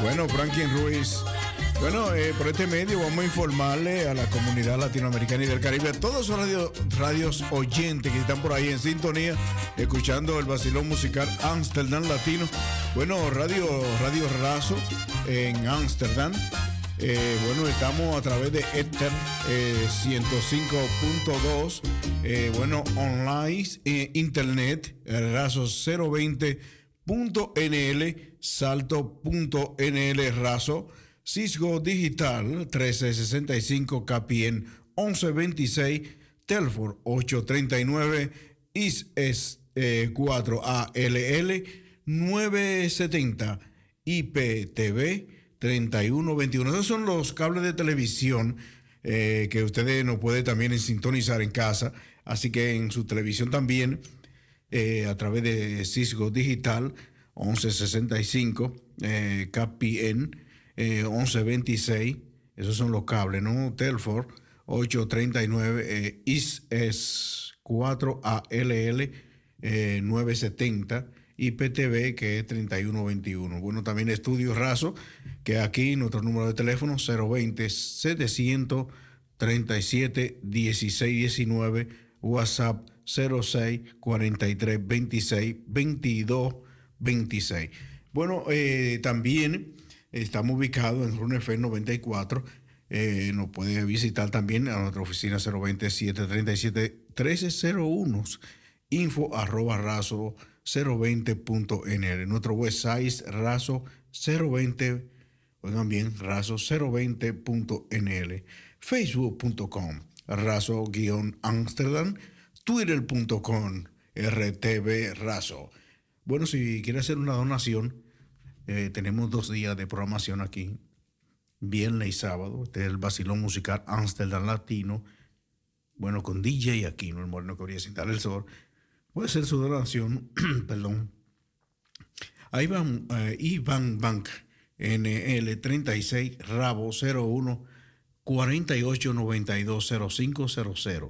Bueno, Franklin Ruiz. Bueno, eh, por este medio vamos a informarle a la comunidad latinoamericana y del Caribe, a todos los radio- radios oyentes que están por ahí en sintonía, escuchando el vacilón musical Amsterdam Latino. Bueno, Radio, Radio Razo en Amsterdam. Eh, bueno, estamos a través de Ether eh, 105.2. eh, bueno, online, eh, internet, eh, razo 020.nl, salto.nl razo, Cisco Digital 1365 KPN 1126, Telford 839, IS es, eh, 4ALL 970, IPTV 3121. Esos son los cables de televisión eh, que ustedes no pueden también sintonizar en casa. Así que en su televisión también, eh, a través de Cisco Digital 1165, eh, KPN eh, 1126. Esos son los cables, ¿no? Telford 839, eh, IS es 4ALL eh, 970 y PTV que es 3121. Bueno, también Estudio Razo, que aquí nuestro número de teléfono 020 737 1619, WhatsApp 06 43 26 22 26. Bueno, eh, también estamos ubicados en RUNEFE 94. Eh, nos puede visitar también a nuestra oficina 020 737 1301 info arroba razo 020.nl. Nuestro website razo 020, oigan bien, razo 020.nl. Facebook.com, razo-amsterdam, twitter.com, rtv razo. Bueno, si quiere hacer una donación, eh, tenemos dos días de programación aquí, viernes y sábado. Este es el vacilón musical Amsterdam Latino. Bueno, con DJ Aquino, el moreno que habría sin dar el sol. Puede ser su donación, perdón. A Iván, eh, Iván Bank, NL36, Rabo 01 4892 0500.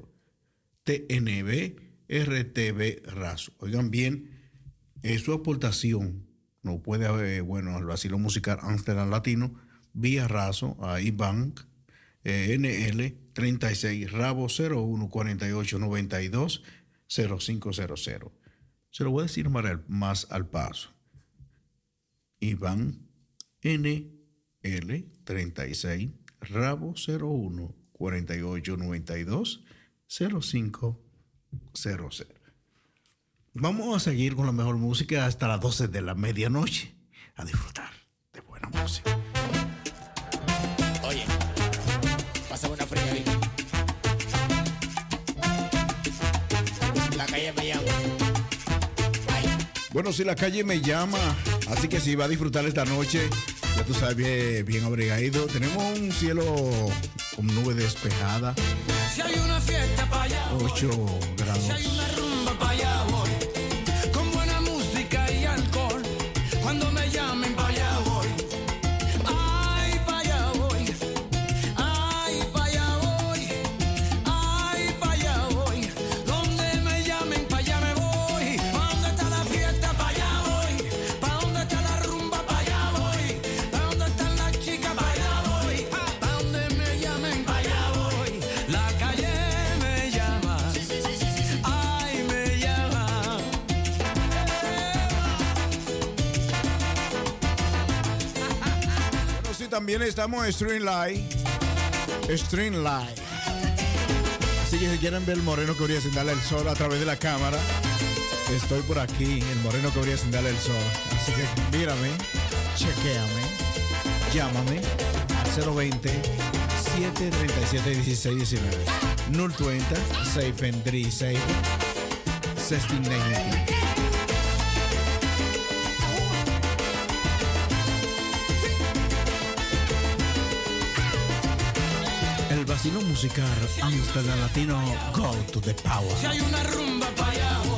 TNB RTV Razo. Oigan bien, eh, su aportación no puede haber, bueno, al vacilo musical Amsterdam Latino, vía Razo a Ibank, eh, NL 36, Rabo 01 48 92 0500. Se lo voy a decir más al, paso. Iván NL 36, Rabo 01 48 92 0500. Vamos a seguir con la mejor música hasta las 12 de la medianoche. A disfrutar de buena música. Bueno, si la calle me llama, así que si va a disfrutar esta noche, ya tú sabes, bien, bien abrigadito. Tenemos un cielo con nube despejada, Si hay una fiesta para allá, 8 si grados. hay una también estamos en Stream Live. Stream Live. Así que si quieren ver el moreno que brilla sin darle el sol a través de la cámara, estoy por aquí, el moreno que brilla sin darle el sol. Así que mírame, chequéame, llámame al 020 737 1619 020 636 1690. Vacilo musical Amsterdam Latino Go to the Power.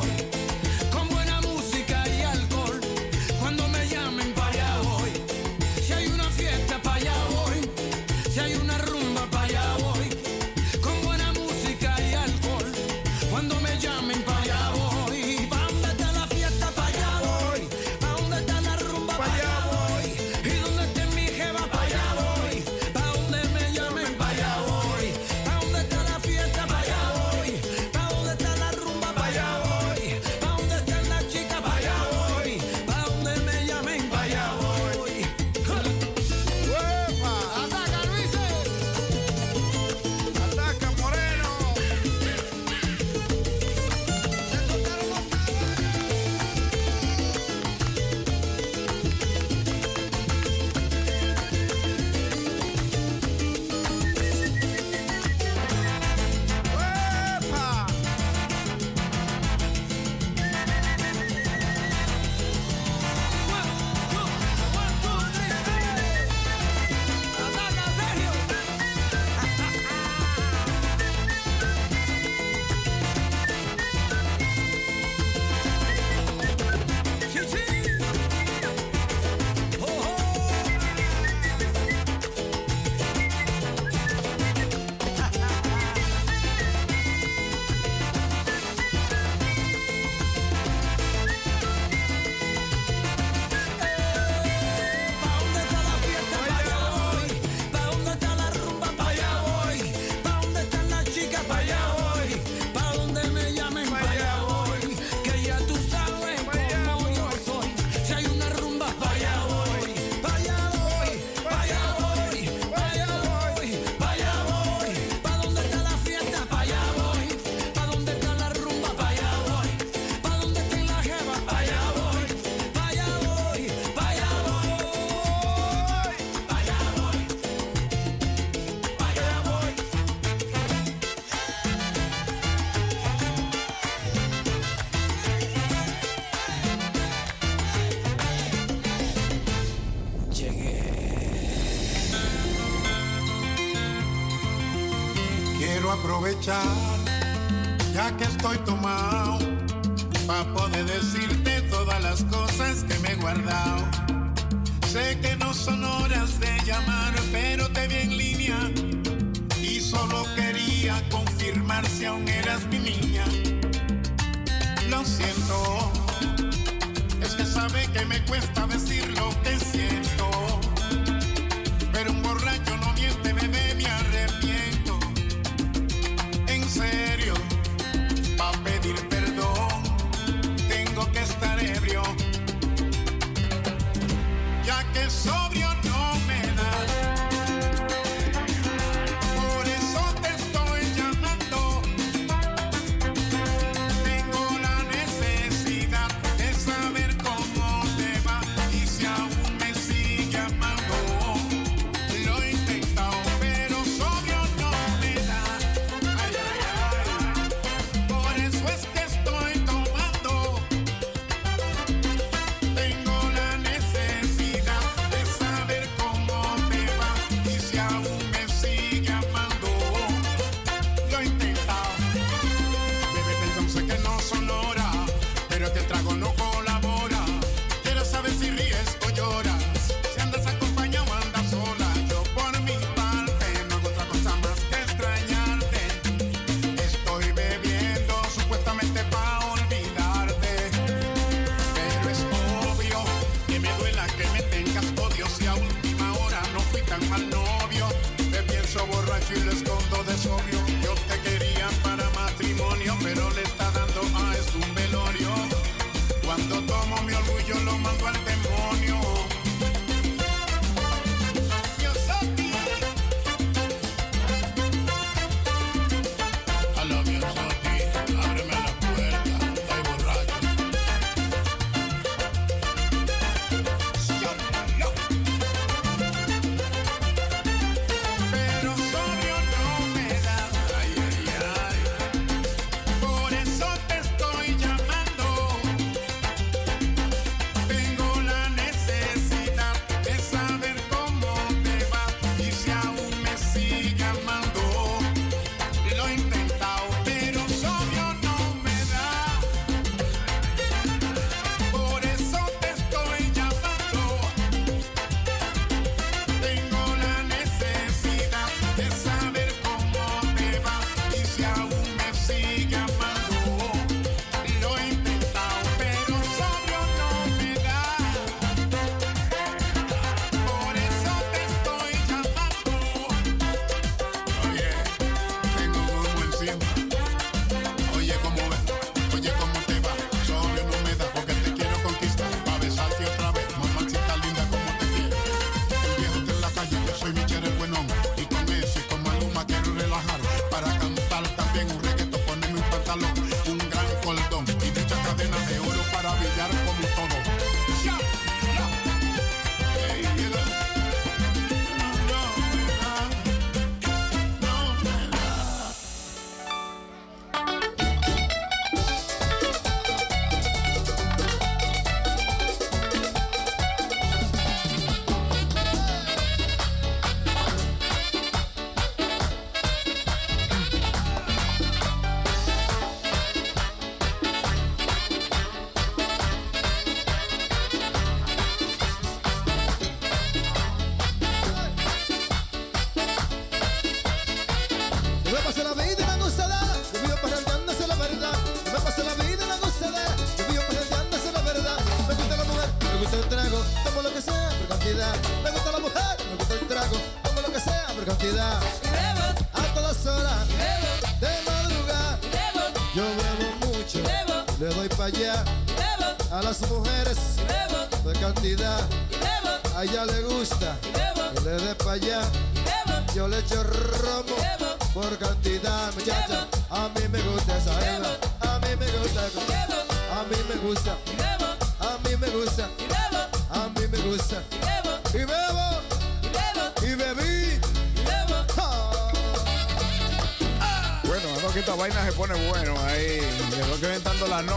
ya que estoy tomando.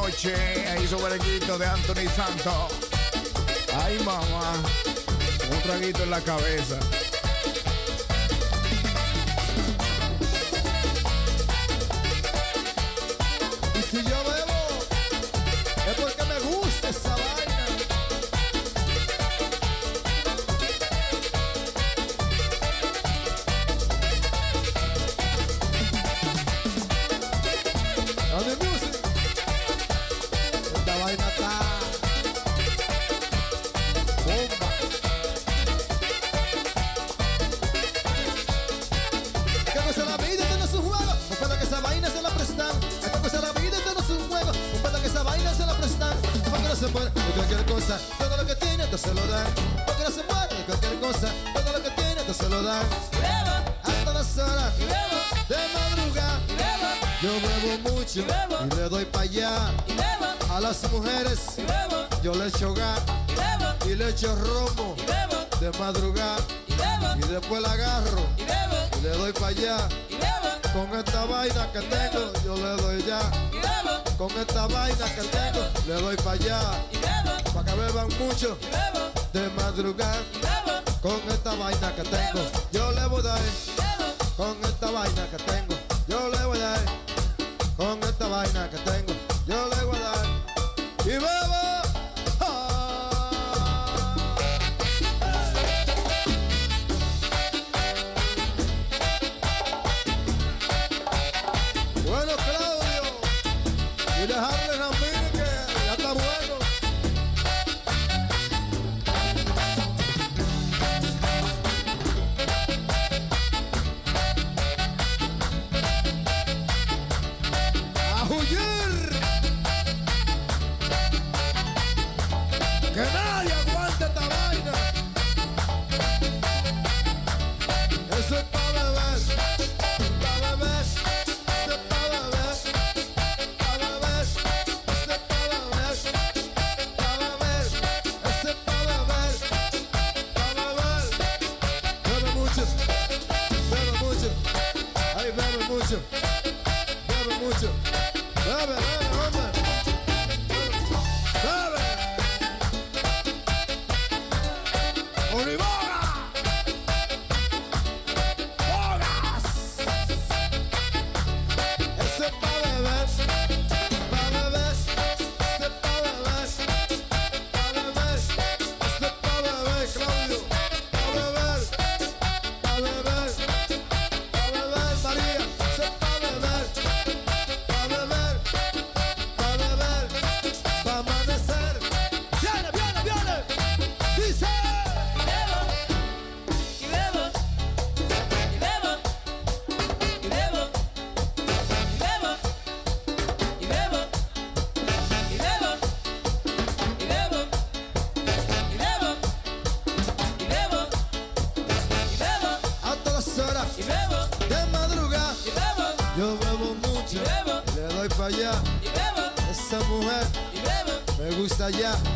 noche. E Ahí su berenguito de Anthony Santos. Ay, mamá. Un traguito en la cabeza. echo rombo de madrugada y, después la agarro y, le doy para allá con esta vaina que tengo yo le doy ya con esta vaina que tengo le doy para allá para que beban mucho de madrugada con esta vaina que tengo yo le voy a dar con esta vaina que tengo yo le voy a dar con esta vaina que tengo gusta ya.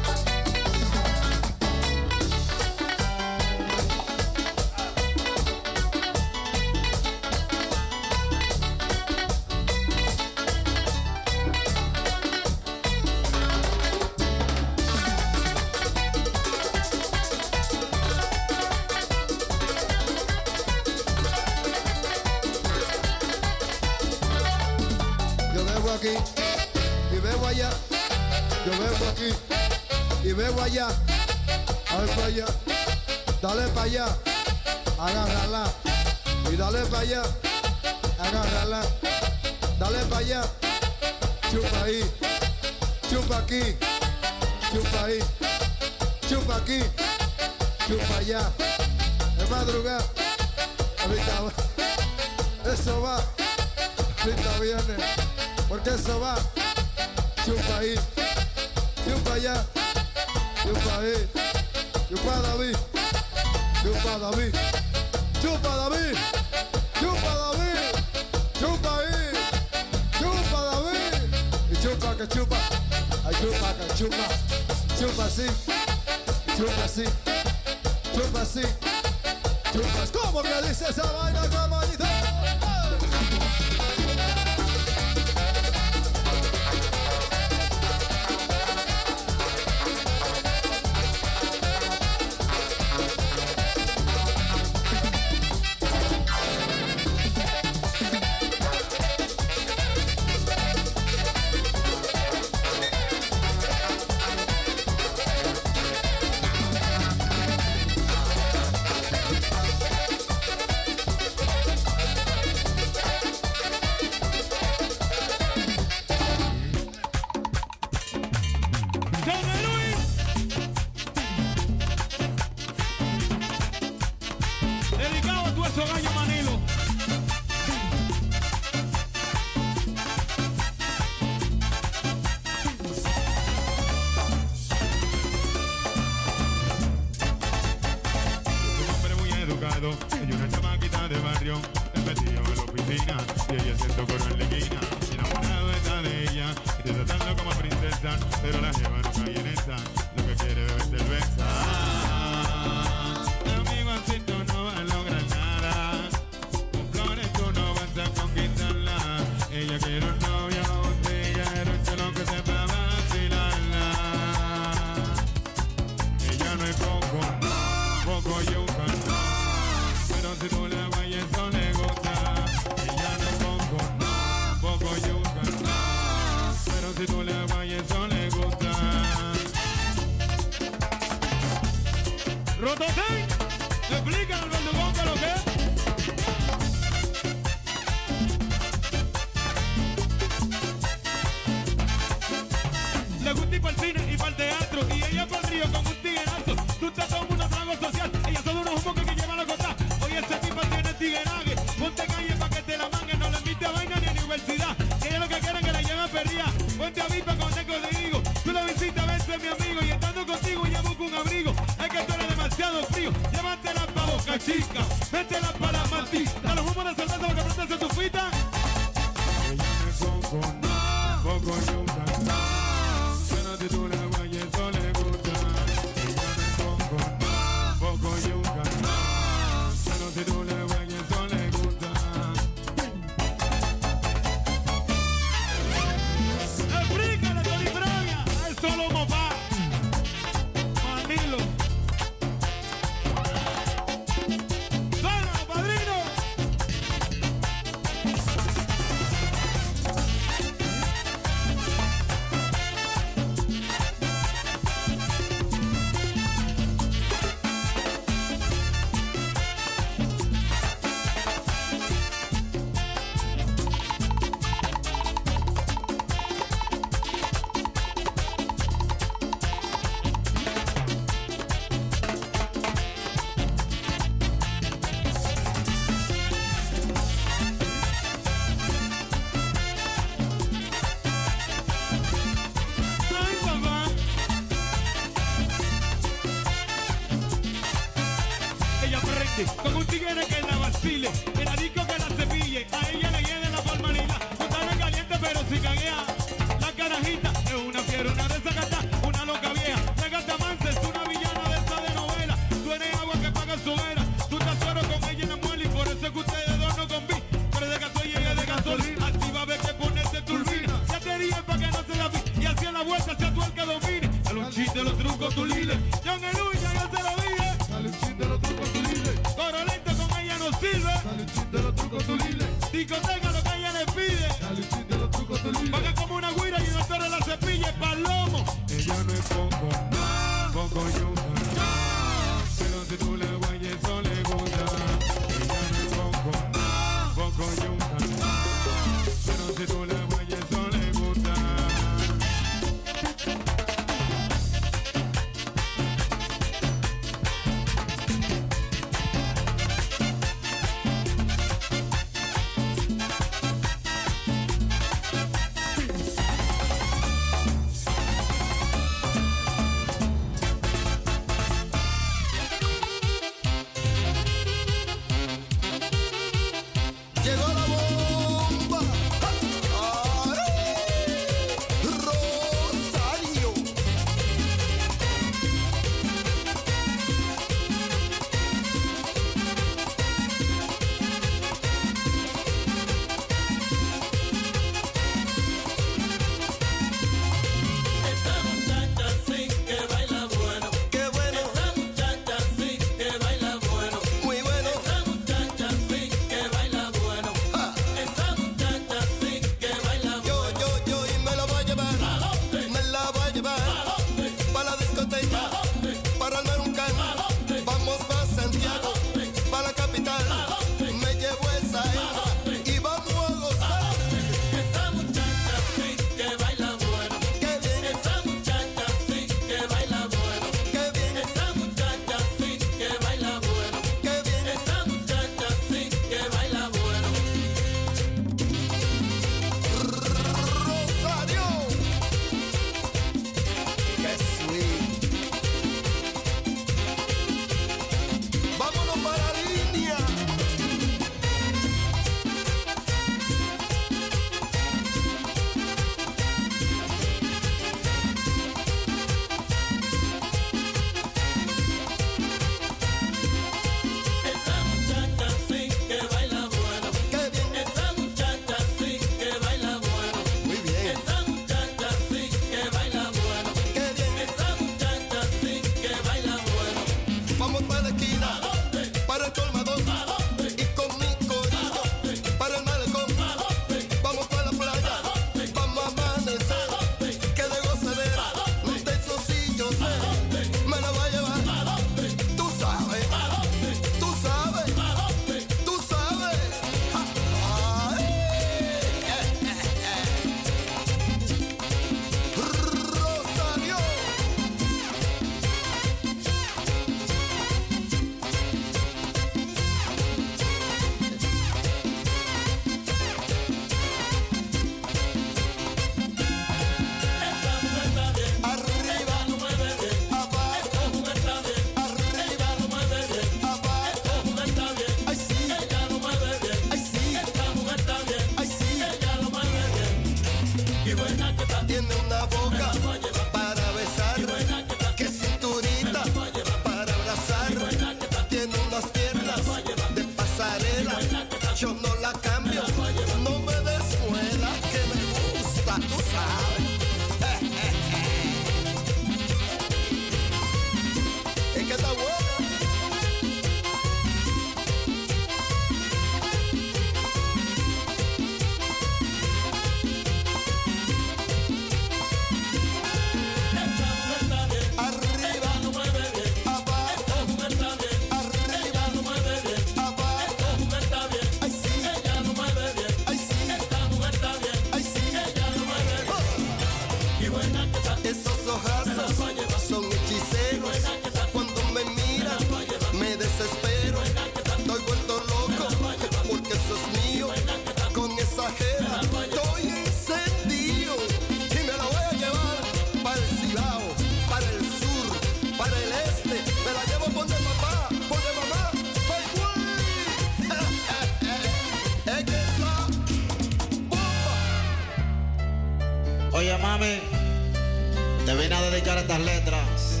Estas letras.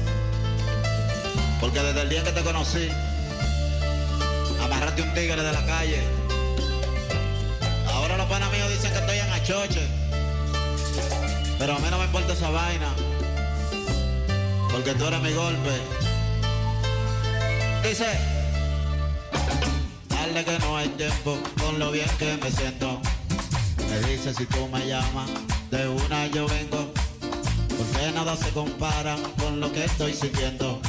Porque desde el día que te conocí, amarraste un tigre de la calle. Ahora los panas míos dicen que estoy en achoche. Pero a mí no me importa esa vaina. Porque tú eres mi golpe. Dice, dale que no hay tiempo con lo bien que me siento. Me dice si tú me llamas, de una yo vengo. Porque nada se compara con lo que estoy sintiendo.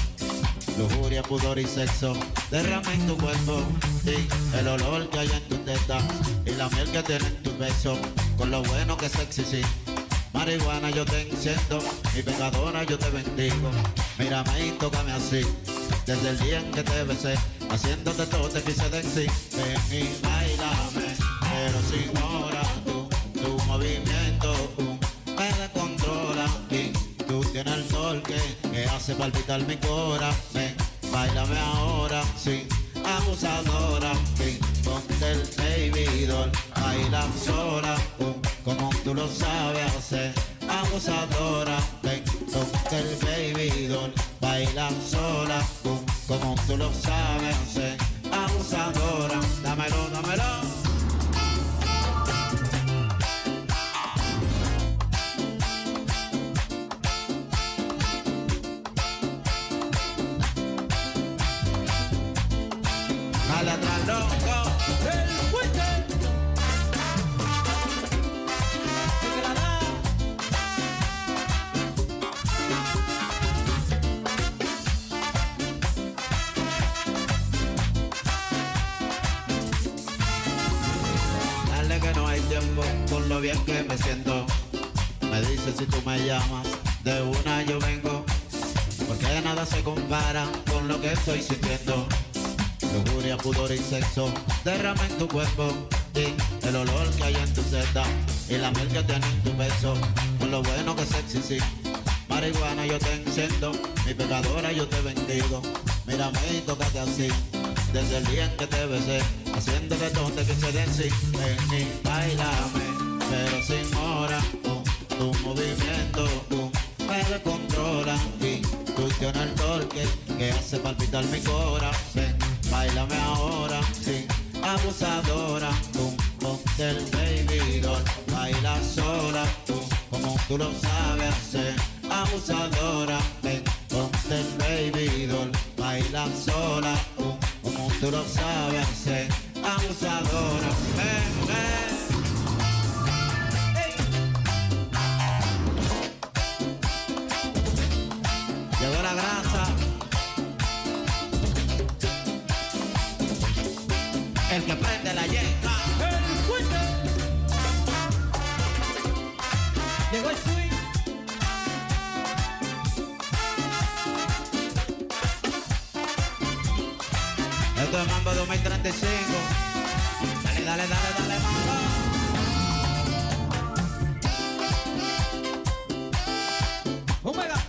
Lujuria, pudor y sexo, derrama en tu cuerpo. Y el olor que hay en tu teta y la miel que tiene en tu beso. Con lo bueno que es sexy, sí. Marihuana yo te enciendo, mi pecadora yo te bendigo. Mírame y tócame así, desde el día en que te besé, haciéndote todo te quise decir. Ven y bailame, pero sin hace palpitar mi corazón. Ven, bailame ahora, sí, abusadora, sí, ponte el baby doll, baila sola, uh, como tú lo sabes hacer, abusadora, ven, ponte el baby doll, baila sola, uh, como tú lo sabes hacer, abusadora, dámelo, dámelo. Que me dice si tú me llamas, de una yo vengo. Porque nada se compara con lo que estoy sintiendo. Lujuria, pudor y sexo derrama en tu cuerpo y el olor que hay en tu seta y la miel que tiene en tu beso con lo bueno que sexy sí marihuana yo te enciendo mi pecadora yo te bendigo mírame y tócate así desde el día en que te besé haciéndote todo te quise decir ven y bailame pero sin hora uh, tu movimiento me descontrola. Y tienes el torque que hace palpitar mi corazón. Bailame ahora, sí, abusadora, tú, ponte el baby doll, baila sola, tú, como tú lo sabes hacer, abusadora, ven, ponte el baby doll, baila sola, tú, como tú lo sabes hacer, abusadora, ven, ven. Que prende la yenca. El fuerte. Llegó el swing. Esto es Mambo 2035. Dale, dale, dale, dale, Mambo. Omega.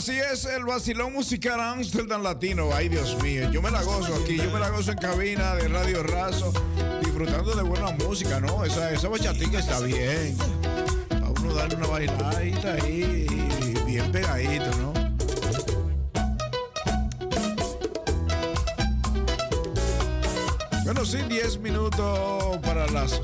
Así es, el vacilón musical Amsterdam Latino. Ay, Dios mío, yo me la gozo aquí, yo me la gozo en cabina de Radio Razo, disfrutando de buena música, ¿no? Esa, esa bachatica está bien. A uno darle una bailadita ahí, bien pegadito, ¿no? Bueno, sí, 10 minutos para las